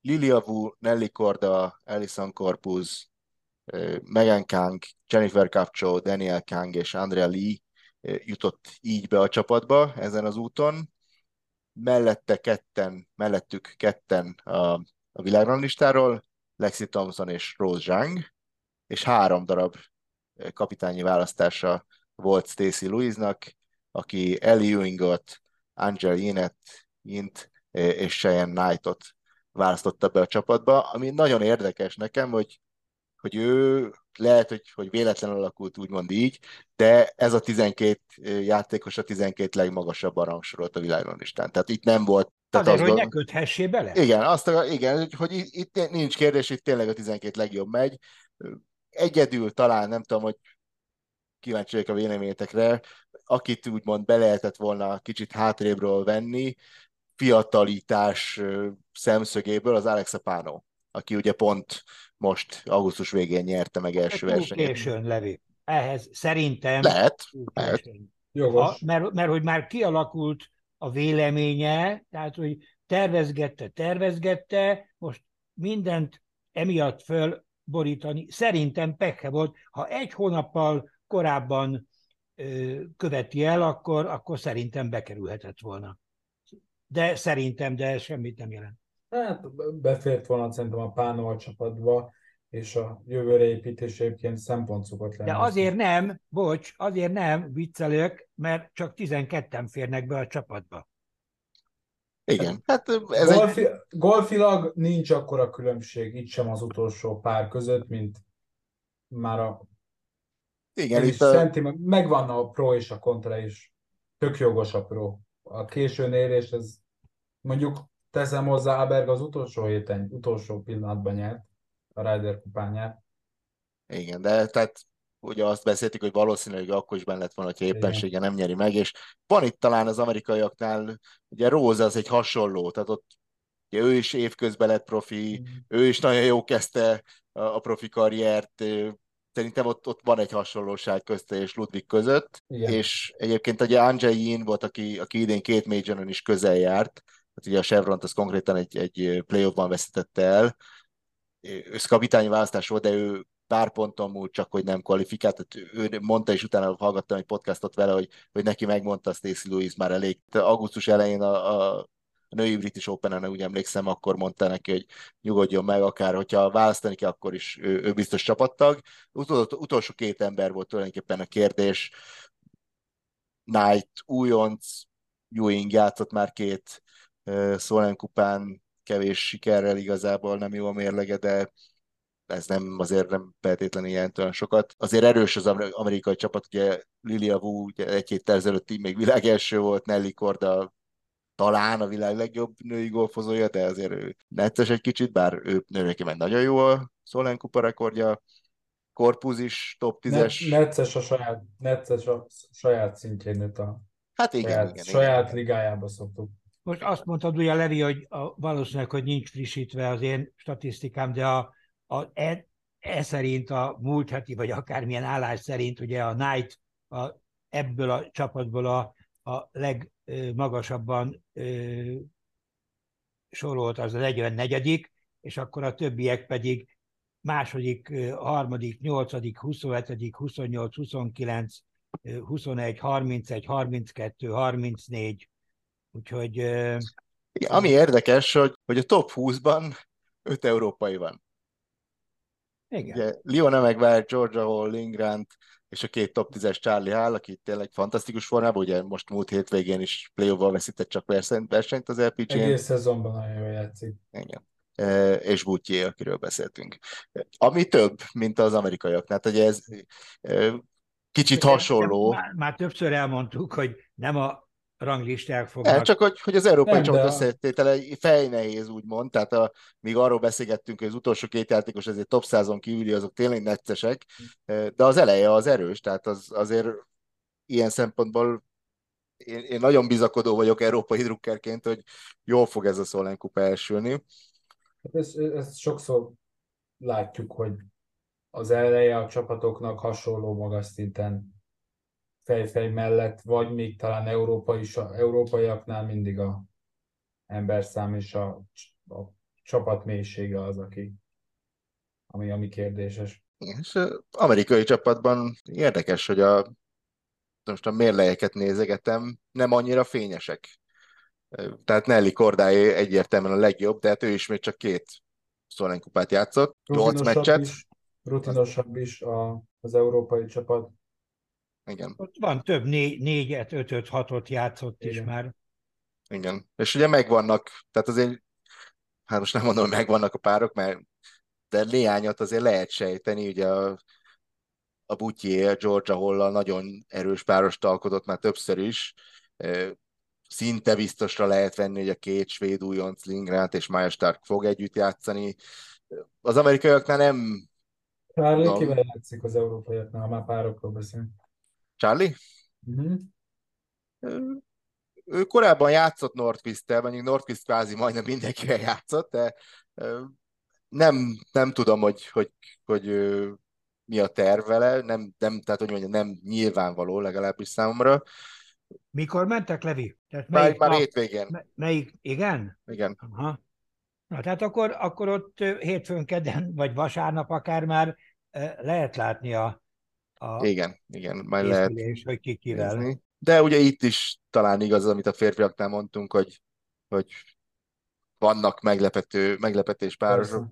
Speaker 2: Lilia Wu, Nelly Korda, Alison Corpus, Megan Kang, Jennifer Capcho, Daniel Kang és Andrea Lee jutott így be a csapatba ezen az úton. Mellette ketten, mellettük ketten a, a világranglistáról, Lexi Thompson és Rose Zhang, és három darab kapitányi választása volt Stacy Louisnak, aki Ellie Ewingot, Angel Yinet, Yint és Cheyenne Knightot választotta be a csapatba, ami nagyon érdekes nekem, hogy, hogy ő lehet, hogy, hogy véletlenül alakult úgymond így, de ez a 12 játékos a 12 legmagasabb rangsorolt a világlistán. Tehát itt nem volt tehát
Speaker 1: Azért, hogy ne köthessé bele?
Speaker 2: Igen, azt, igen, hogy itt, itt nincs kérdés, itt tényleg a 12 legjobb megy. Egyedül talán, nem tudom, hogy kíváncsi vagyok a véleményetekre, akit úgymond be lehetett volna kicsit hátrébről venni, fiatalítás szemszögéből az Alex Apano, aki ugye pont most augusztus végén nyerte meg első versenyt.
Speaker 1: Későn, Levi. Ehhez szerintem...
Speaker 2: Lehet, lehet.
Speaker 3: Jogos.
Speaker 1: A, mert, mert hogy már kialakult a véleménye, tehát hogy tervezgette, tervezgette, most mindent emiatt fölborítani. Szerintem pekhe volt. Ha egy hónappal korábban követi el, akkor, akkor szerintem bekerülhetett volna. De szerintem, de ez semmit nem jelent.
Speaker 3: Hát befért volna szerintem a Pánol csapatba, és a jövőre építés egyébként szempont szokott lenni.
Speaker 1: De azért nem, bocs, azért nem viccelők, mert csak 12-en férnek be a csapatba.
Speaker 2: Igen. Hát ez
Speaker 3: Golfi, egy... Golfilag nincs akkora különbség itt sem az utolsó pár között, mint már a
Speaker 2: igen,
Speaker 3: itt a... Szenti, megvan a pro és a kontra is. Tök jogos a pro. A későn érés, ez mondjuk teszem hozzá, Aberg az utolsó héten, utolsó pillanatban nyert, a Ryder kupányát.
Speaker 2: Igen, de tehát ugye azt beszéltük, hogy valószínűleg akkor is benne lett volna, hogyha éppensége nem nyeri meg, és van itt talán az amerikaiaknál, ugye Rose az egy hasonló, tehát ott ugye ő is évközben lett profi, mm. ő is nagyon jó kezdte a, a profi karriert, szerintem ott, ott van egy hasonlóság közte és Ludwig között, Igen. és egyébként ugye Andrzej Yin volt, aki, aki idén két majoron is közel járt, hát ugye a Chevron az konkrétan egy, egy playoffban veszítette el, ő kapitányi választás volt, de ő pár ponton múlt csak, hogy nem kvalifikált. Tehát ő mondta, és utána hallgattam egy podcastot vele, hogy, hogy neki megmondta Stacy Lewis már elég. Augusztus elején a, a a női British Open-en, úgy emlékszem, akkor mondta neki, hogy nyugodjon meg, akár hogyha választani kell, akkor is ő, ő biztos csapattag. Utol, utolsó két ember volt tulajdonképpen a kérdés. Knight, újonc, Ewing játszott már két uh, Solheim kupán, kevés sikerrel igazából nem jó a mérlege, de ez nem azért nem feltétlenül jelent olyan sokat. Azért erős az amerikai csapat, ugye Lilia Wu ugye egy héttel ezelőtt még világ első volt, Nelly Korda talán a világ legjobb női golfozója, de azért ő netes egy kicsit, bár ő nőneki meg nagyon jó a Solheim Kupa rekordja. Korpus is top 10-es.
Speaker 3: Netces a saját, netces a saját szintjén nőtt a
Speaker 2: hát igen,
Speaker 3: saját,
Speaker 2: igen,
Speaker 3: saját
Speaker 2: igen.
Speaker 3: ligájába szoktuk.
Speaker 1: Most azt mondtad ugye, Levi, hogy a, valószínűleg, hogy nincs frissítve az én statisztikám, de a, a, e, e szerint a múlt heti, vagy akármilyen állás szerint ugye a Knight a, ebből a csapatból a, a legmagasabban sorolt az a 44 és akkor a többiek pedig második, harmadik, nyolcadik, 27., 28, 29, 21, 31, 32, 34, úgyhogy...
Speaker 2: Igen, ami érdekes, hogy, hogy a top 20-ban öt európai van.
Speaker 1: Igen.
Speaker 2: Ugye, Leona McGuire, Georgia Hall, Lingrant, és a két top 10-es Charlie Hall, aki tényleg fantasztikus formában, ugye most múlt hétvégén is play veszített csak versenyt, versenyt az LPG-n.
Speaker 3: Egész szezonban nagyon jól játszik.
Speaker 2: Igen. E, és Butye, akiről beszéltünk. Ami több, mint az amerikaiaknál. Tehát ugye ez e, kicsit hasonló.
Speaker 1: Már, már többször elmondtuk, hogy nem a ranglisták fognak.
Speaker 2: Nem, csak hogy, hogy az európai csapat
Speaker 3: de-
Speaker 2: összetétele fejnehéz, úgymond, tehát a, míg arról beszélgettünk, hogy az utolsó két játékos azért top százon kívüli, azok tényleg neccesek, de az eleje az erős, tehát az, azért ilyen szempontból én, én nagyon bizakodó vagyok európai drukkerként, hogy jól fog ez a Szolán kupa elsülni.
Speaker 3: Hát ezt, ezt sokszor látjuk, hogy az eleje a csapatoknak hasonló magas szinten fej-fej mellett, vagy még talán európai, is- európaiaknál mindig a emberszám és a, a csapat mélysége az, aki, ami, ami kérdéses.
Speaker 2: És amerikai csapatban érdekes, hogy a most a mérlejeket nézegetem, nem annyira fényesek. Tehát Nelly Kordáé egyértelműen a legjobb, de hát ő is még csak két Szolán kupát játszott, 8
Speaker 3: Rutinosabb
Speaker 2: meccset.
Speaker 3: is, rutinosabb is a, az európai csapat.
Speaker 2: Igen,
Speaker 1: Ott van több, né- négyet, ötöt, hatot játszott is
Speaker 3: Igen.
Speaker 1: már.
Speaker 2: igen. És ugye megvannak, tehát azért, hát most nem mondom, hogy megvannak a párok, mert de néhányat azért lehet sejteni, ugye a, a Butyier, a Georgia Hollal nagyon erős párost alkotott már többször is. Szinte biztosra lehet venni, hogy a két svéd újonc Lingrant és Maja Stark fog együtt játszani. Az amerikaiaknál nem
Speaker 3: Charlie kivel játszik az európaiaknál, ha már párokról beszélünk?
Speaker 2: Charlie?
Speaker 3: Uh-huh.
Speaker 2: Ő korábban játszott Nordquist-tel, mondjuk Nordquist kvázi majdnem mindenkivel játszott, de nem, nem tudom, hogy, hogy, hogy ö, mi a terv vele, nem, nem, tehát hogy mondjam, nem nyilvánvaló legalábbis számomra.
Speaker 1: Mikor mentek, Levi? Tehát
Speaker 2: Már,
Speaker 1: melyik
Speaker 2: már
Speaker 1: nap?
Speaker 2: hétvégén,
Speaker 1: Me- Melyik? Igen?
Speaker 2: igen.
Speaker 1: Aha. Na, tehát akkor, akkor ott hétfőn, kedden, vagy vasárnap akár már lehet látni a, a
Speaker 2: Igen, igen, majd lehet
Speaker 1: készülés, hogy ki kivel.
Speaker 2: nézni. De ugye itt is talán igaz az, amit a férfiaknál mondtunk, hogy, hogy vannak meglepető, meglepetés párosok.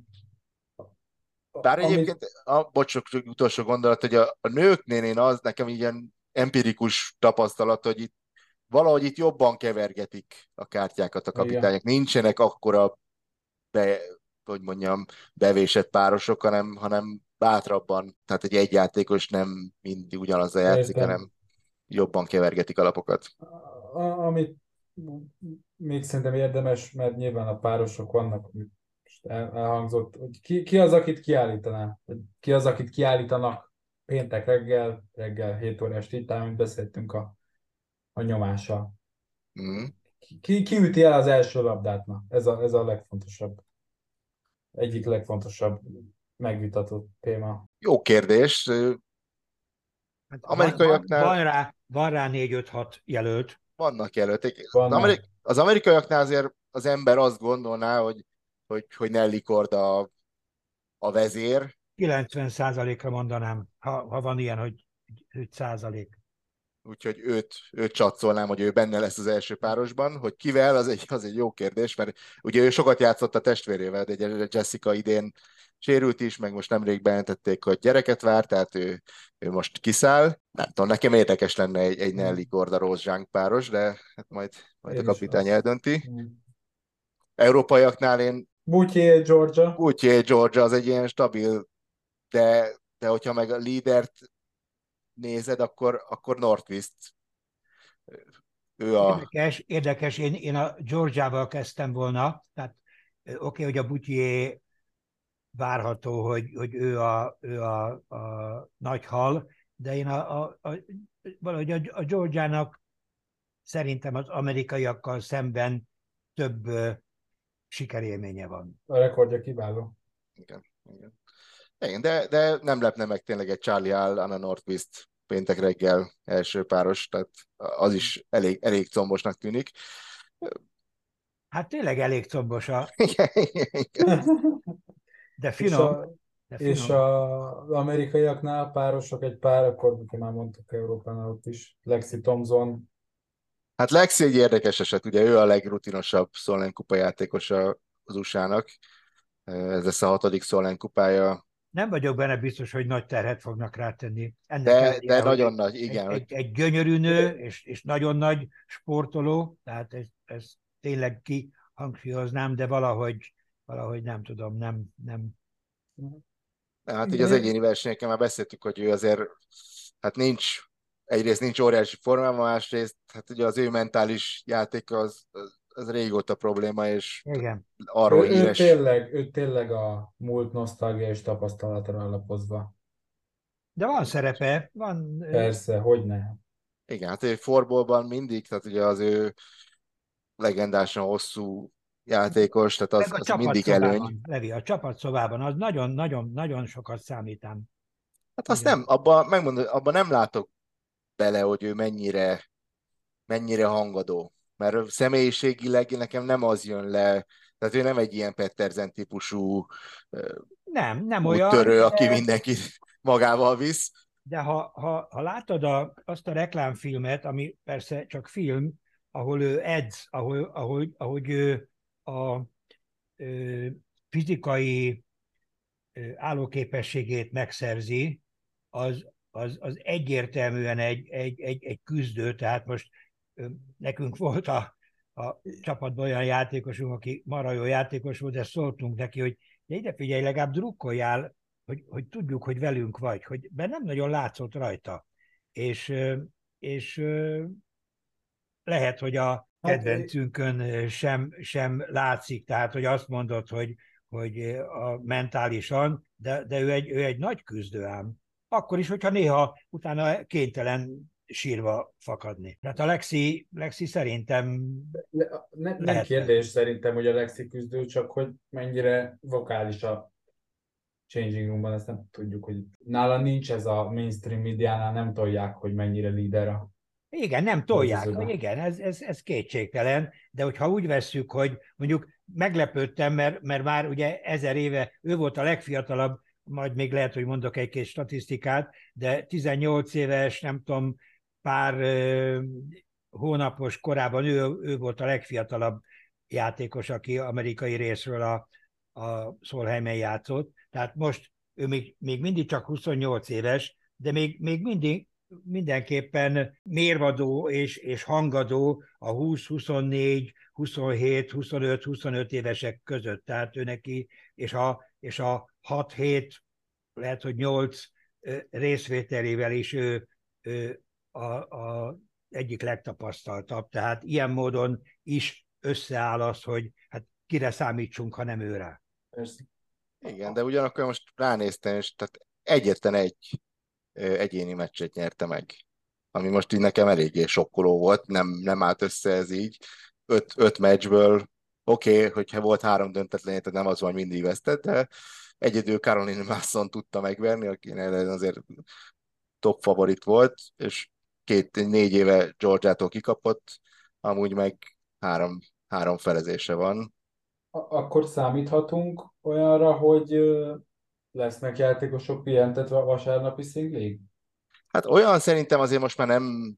Speaker 2: Bár
Speaker 3: Amit-
Speaker 2: egyébként, a, bocs, utolsó gondolat, hogy a, a nőknél én az nekem ilyen empirikus tapasztalat, hogy itt valahogy itt jobban kevergetik a kártyákat a
Speaker 3: Igen.
Speaker 2: kapitányok. Nincsenek akkora be, hogy mondjam, bevésett párosok, hanem, hanem bátrabban, tehát egy egyjátékos nem mindig ugyanaz a játszik,
Speaker 3: Értem.
Speaker 2: hanem jobban kevergetik alapokat.
Speaker 3: A- amit még szerintem érdemes, mert nyilván a párosok vannak, amit elhangzott, hogy ki, ki az, akit kiállítaná? Ki az, akit kiállítanak péntek reggel, reggel 7 órás titán, mint beszéltünk a, a nyomással.
Speaker 2: Mm.
Speaker 3: Ki, ki üti el az első labdát? Na, ez a, ez a legfontosabb, egyik legfontosabb megvitatott téma.
Speaker 2: Jó kérdés.
Speaker 1: Hát
Speaker 2: Amerikaiaknál-
Speaker 1: Van, van, rá, van rá 4-5-6 jelölt.
Speaker 2: Vannak jelöltek. Az, amerik- az amerikaiaknál azért az ember azt gondolná, hogy, hogy, hogy Nelly Korda a, a vezér,
Speaker 1: 90%-ra mondanám, ha, ha van ilyen, hogy 5 százalék.
Speaker 2: Úgyhogy őt, őt csatszolnám, hogy ő benne lesz az első párosban. Hogy kivel, az egy, az egy jó kérdés, mert ugye ő sokat játszott a testvérével, de Jessica idén sérült is, meg most nemrég bejelentették, hogy gyereket vár, tehát ő, ő most kiszáll. Nem tudom, nekem érdekes lenne egy, egy Nelly Korda Rose Zsánk páros, de hát majd, majd a
Speaker 3: Én
Speaker 2: kapitány eldönti. Európaiaknál én
Speaker 3: Butye, Georgia.
Speaker 2: Úgyhogy Georgia az egy ilyen stabil, de, de hogyha meg a lídert nézed, akkor, akkor Northwest. Ő a...
Speaker 1: Érdekes, érdekes, én, én a Georgiával kezdtem volna, tehát oké, okay, hogy a Butyier várható, hogy, hogy ő, a, ő a, a nagy hal, de én a, a, a, valahogy a, a Georgiának szerintem az amerikaiakkal szemben több ö, sikerélménye van.
Speaker 3: A rekordja kiváló.
Speaker 2: Igen, igen. igen de, de nem lepne meg tényleg egy Charlie Hall, Anna Northwest péntek reggel első páros, tehát az is elég, elég combosnak tűnik.
Speaker 1: Hát tényleg elég combos, a, de
Speaker 3: És,
Speaker 1: finom.
Speaker 3: a,
Speaker 1: De finom.
Speaker 3: és a, az amerikaiaknál párosok egy pár, akkor már mondtuk Európánál ott is, Lexi Thompson,
Speaker 2: Hát Lexi egy érdekes eset, ugye ő a legrutinosabb Szolnán kupa játékosa az USA-nak. Ez lesz a hatodik Szolnán kupája
Speaker 1: nem vagyok benne biztos, hogy nagy terhet fognak rátenni.
Speaker 2: Ennek de, ellenére, de nagyon nagy, igen.
Speaker 1: Egy, egy, egy gyönyörű nő, és, és nagyon nagy sportoló, tehát ez, ez tényleg kihangsúlyoznám, de valahogy, valahogy nem tudom, nem, nem.
Speaker 2: Hát így az egyéni versenyeken már beszéltük, hogy ő azért, hát nincs, egyrészt nincs óriási formában, másrészt, hát ugye az ő mentális játék az, az, az régóta probléma, és
Speaker 1: Igen.
Speaker 2: arról
Speaker 3: ő, híres. Ő tényleg, ő tényleg a múlt nosztalgia és tapasztalatra alapozva.
Speaker 1: De van szerepe, van...
Speaker 3: Persze, hogy ne.
Speaker 2: Igen, hát ő forbolban mindig, tehát ugye az ő legendásan hosszú játékos, tehát az, az mindig előny.
Speaker 1: Levi, a csapatszobában az nagyon-nagyon-nagyon sokat számítám.
Speaker 2: Hát azt Igen. nem, abban, megmondom, abban nem látok bele, hogy ő mennyire, mennyire hangadó. Mert személyiségileg nekem nem az jön le, tehát ő nem egy ilyen Petterzen típusú
Speaker 1: nem, nem olyan,
Speaker 2: törő, de... aki mindenki magával visz.
Speaker 1: De ha, ha, ha látod a, azt a reklámfilmet, ami persze csak film, ahol ő edz, ahol, ahol, ahogy ő a ö, fizikai ö, állóképességét megszerzi, az, az, az egyértelműen egy, egy, egy, egy küzdő, tehát most nekünk volt a, a csapatban olyan játékosunk, aki marha jó játékos volt, de szóltunk neki, hogy de ide figyelj, legalább drukkoljál, hogy, hogy tudjuk, hogy velünk vagy, hogy mert nem nagyon látszott rajta. És, és lehet, hogy a hát, kedvencünkön sem, sem látszik, tehát hogy azt mondod, hogy, hogy a mentálisan, de, de ő, egy, ő egy nagy küzdő ám. Akkor is, hogyha néha utána kénytelen sírva fakadni. Tehát a Lexi, Lexi szerintem...
Speaker 3: Ne, ne, nem kérdés szerintem, hogy a Lexi küzdő, csak hogy mennyire vokális a changing roomban, ezt nem tudjuk, hogy nála nincs ez a mainstream médiánál, nem tolják, hogy mennyire líder a
Speaker 1: igen, nem tolják. Igen, ez, ez, ez kétségtelen, de hogyha úgy vesszük, hogy mondjuk meglepődtem, mert, mert már ugye ezer éve ő volt a legfiatalabb, majd még lehet, hogy mondok egy-két statisztikát, de 18 éves, nem tudom, pár hónapos korában ő, ő volt a legfiatalabb játékos, aki amerikai részről a, a Szolheimen játszott. Tehát most ő még, még mindig csak 28 éves, de még, még mindig mindenképpen mérvadó és, és hangadó a 20, 24, 27, 25, 25 évesek között. Tehát ő neki, és a, és a 6, 7, lehet, hogy 8 részvételével is ő, ő a, a egyik legtapasztaltabb. Tehát ilyen módon is összeáll az, hogy hát kire számítsunk, ha nem őre.
Speaker 2: Igen, de ugyanakkor most ránéztem, és tehát egyetlen egy egyéni meccset nyerte meg. Ami most így nekem eléggé sokkoló volt, nem, nem állt össze ez így. Öt, öt meccsből, oké, okay, hogyha volt három döntetlen, tehát nem az van, mindig vesztett, de egyedül Caroline Masson tudta megverni, aki azért top favorit volt, és két, négy éve Georgiától kikapott, amúgy meg három, három felezése van.
Speaker 3: Akkor számíthatunk olyanra, hogy lesznek játékosok pihentetve a vasárnapi szinglig?
Speaker 2: Hát olyan szerintem azért most már nem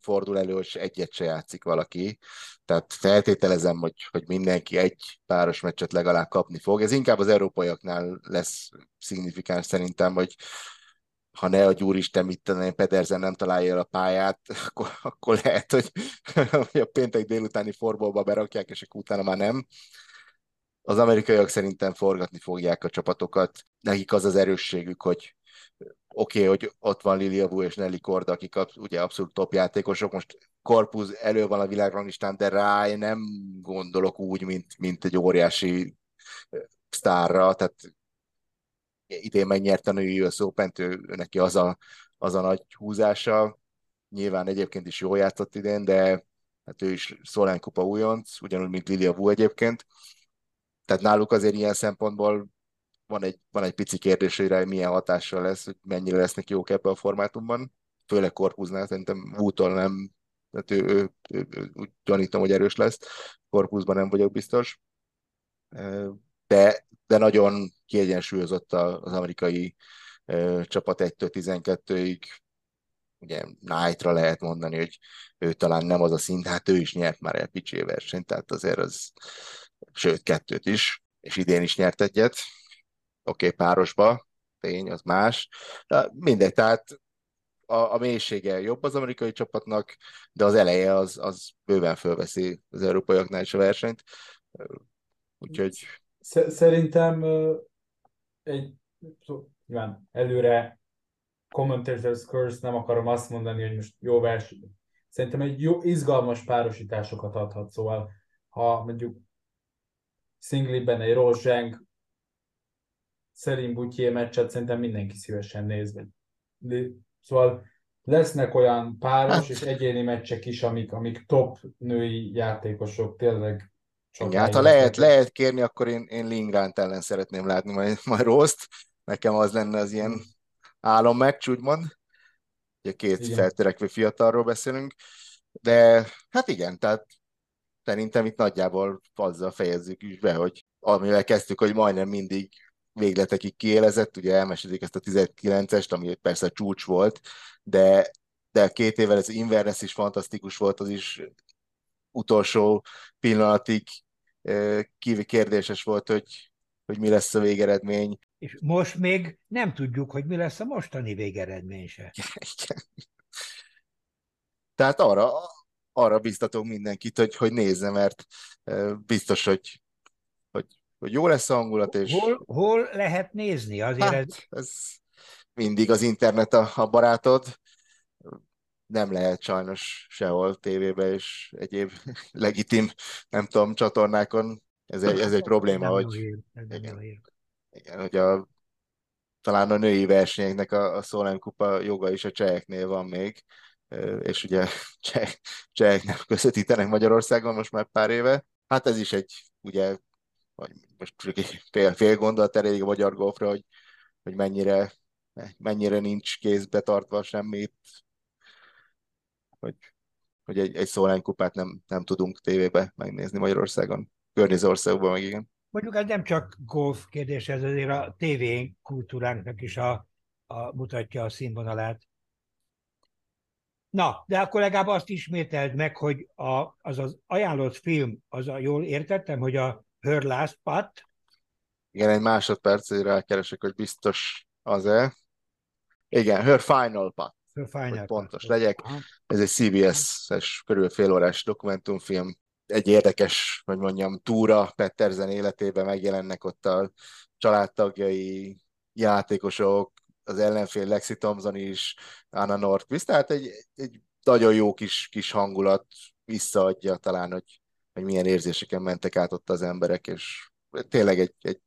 Speaker 2: fordul elő, hogy egyet se játszik valaki. Tehát feltételezem, hogy, hogy mindenki egy páros meccset legalább kapni fog. Ez inkább az európaiaknál lesz szignifikáns szerintem, hogy ha ne a gyúristen mit tenni, Pedersen nem találja el a pályát, akkor, akkor lehet, hogy, a péntek délutáni forbolba berakják, és akkor utána már nem. Az amerikaiak szerintem forgatni fogják a csapatokat. Nekik az az erősségük, hogy oké, okay, hogy ott van Lilia Wu és Nelly Korda, akik ugye abszolút top játékosok, most Korpus elő van a világranglistán, de rá nem gondolok úgy, mint, mint egy óriási sztárra, tehát idén megnyerte a női US open neki az a, az a nagy húzása, nyilván egyébként is jól játszott idén, de hát ő is Szolán kupa újonc, ugyanúgy, mint Lilia Wu egyébként, tehát náluk azért ilyen szempontból van egy, van egy pici kérdés, hogy milyen hatással lesz, hogy mennyire lesznek jók ebben a formátumban. Főleg Korpuznál, szerintem úton nem, tehát ő, ő, ő, ő, úgy gyanítom, hogy erős lesz. Korpusban nem vagyok biztos. De, de nagyon kiegyensúlyozott az amerikai csapat 1-től 12-ig. Ugye Knightra lehet mondani, hogy ő talán nem az a szint, hát ő is nyert már egy picsi versenyt, tehát azért az, sőt kettőt is, és idén is nyert egyet, oké, okay, párosba, tény, az más. De mindegy, tehát a, a mélysége jobb az amerikai csapatnak, de az eleje az, az bőven fölveszi az európaiaknál is a versenyt. Úgyhogy...
Speaker 3: Szerintem egy nyilván előre commentators curse, nem akarom azt mondani, hogy most jó verseny. Szerintem egy jó, izgalmas párosításokat adhat, szóval ha mondjuk szingliben egy Rozseng Szerint Butyé meccset szerintem mindenki szívesen néz. Szóval lesznek olyan páros és egyéni meccsek is, amik, amik top női játékosok tényleg
Speaker 2: igen, hát ha lehet, lehet kérni, akkor én, én Lingránt ellen szeretném látni majd, majd Rost. Nekem az lenne az ilyen álommeccs, úgymond. Ugye két igen. feltörekvő fiatalról beszélünk. De hát igen, tehát szerintem itt nagyjából azzal fejezzük is be, hogy amivel kezdtük, hogy majdnem mindig végletekig kiélezett, ugye elmesélik ezt a 19-est, ami persze csúcs volt, de, de két évvel ez Inverness is fantasztikus volt, az is utolsó pillanatig kívül kérdéses volt, hogy, hogy mi lesz a végeredmény.
Speaker 1: És most még nem tudjuk, hogy mi lesz a mostani végeredmény se.
Speaker 2: Tehát arra, arra biztatok mindenkit, hogy, hogy nézze, mert biztos, hogy, hogy, hogy jó lesz a hangulat. És...
Speaker 1: Hol, hol lehet nézni? Azért hát, ez...
Speaker 2: ez mindig az internet a, a barátod nem lehet sajnos sehol tévébe és egyéb legitim, nem tudom, csatornákon. Ez egy, ez egy probléma, ez hogy, igen, igen, hogy a, talán a női versenyeknek a, a Szolem kupa joga is a cseheknél van még, és ugye cseh, csehek nem közvetítenek Magyarországon most már pár éve. Hát ez is egy, ugye, vagy most fél, fél gondolat elég a magyar golfra, hogy, hogy mennyire, mennyire nincs kézbe tartva semmit, hogy, hogy egy, egy Szolán kupát nem, nem tudunk tévébe megnézni Magyarországon. Környező országokban meg igen.
Speaker 1: Mondjuk ez nem csak golf kérdés, ez azért a TV kultúránknak is a, a, mutatja a színvonalát. Na, de akkor legalább azt ismételd meg, hogy a, az az ajánlott film, az a, jól értettem, hogy a Her Last Putt.
Speaker 2: Igen, egy másodperc, hogy rákeresek, hogy biztos az-e. Igen, Her Final Putt hogy pontos legyek. Ez egy CBS-es körül fél órás dokumentumfilm. Egy érdekes, hogy mondjam, túra Petterzen életében megjelennek ott a családtagjai, játékosok, az ellenfél Lexi Thompson is, Anna Nordqvist, tehát egy, egy nagyon jó kis, kis hangulat visszaadja talán, hogy, hogy milyen érzéseken mentek át ott az emberek, és tényleg egy, egy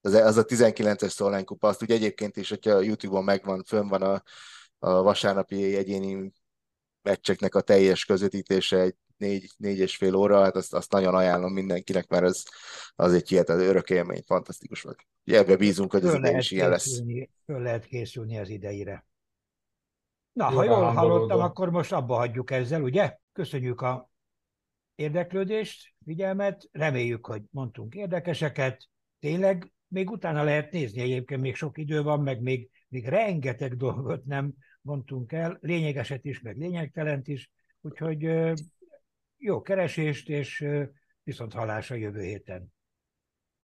Speaker 2: az, az a 19-es Szolán kupa, azt ugye egyébként is, hogyha a YouTube-on megvan, fönn van a a vasárnapi egyéni meccseknek a teljes közvetítése egy négy, négy és fél óra, hát azt, azt nagyon ajánlom mindenkinek, mert ez az egy hihetetlen örök élmény, fantasztikus volt. Ebbe bízunk, hogy ez idén is ilyen lesz.
Speaker 1: Föl lehet készülni az idejére. Na, Jó, ha jól hallottam, akkor most abba hagyjuk ezzel, ugye? Köszönjük a érdeklődést, figyelmet, reméljük, hogy mondtunk érdekeseket. Tényleg még utána lehet nézni, egyébként még sok idő van, meg még, még rengeteg dolgot nem mondtunk el, lényegeset is, meg lényegtelent is, úgyhogy jó keresést, és viszont hallásra jövő héten.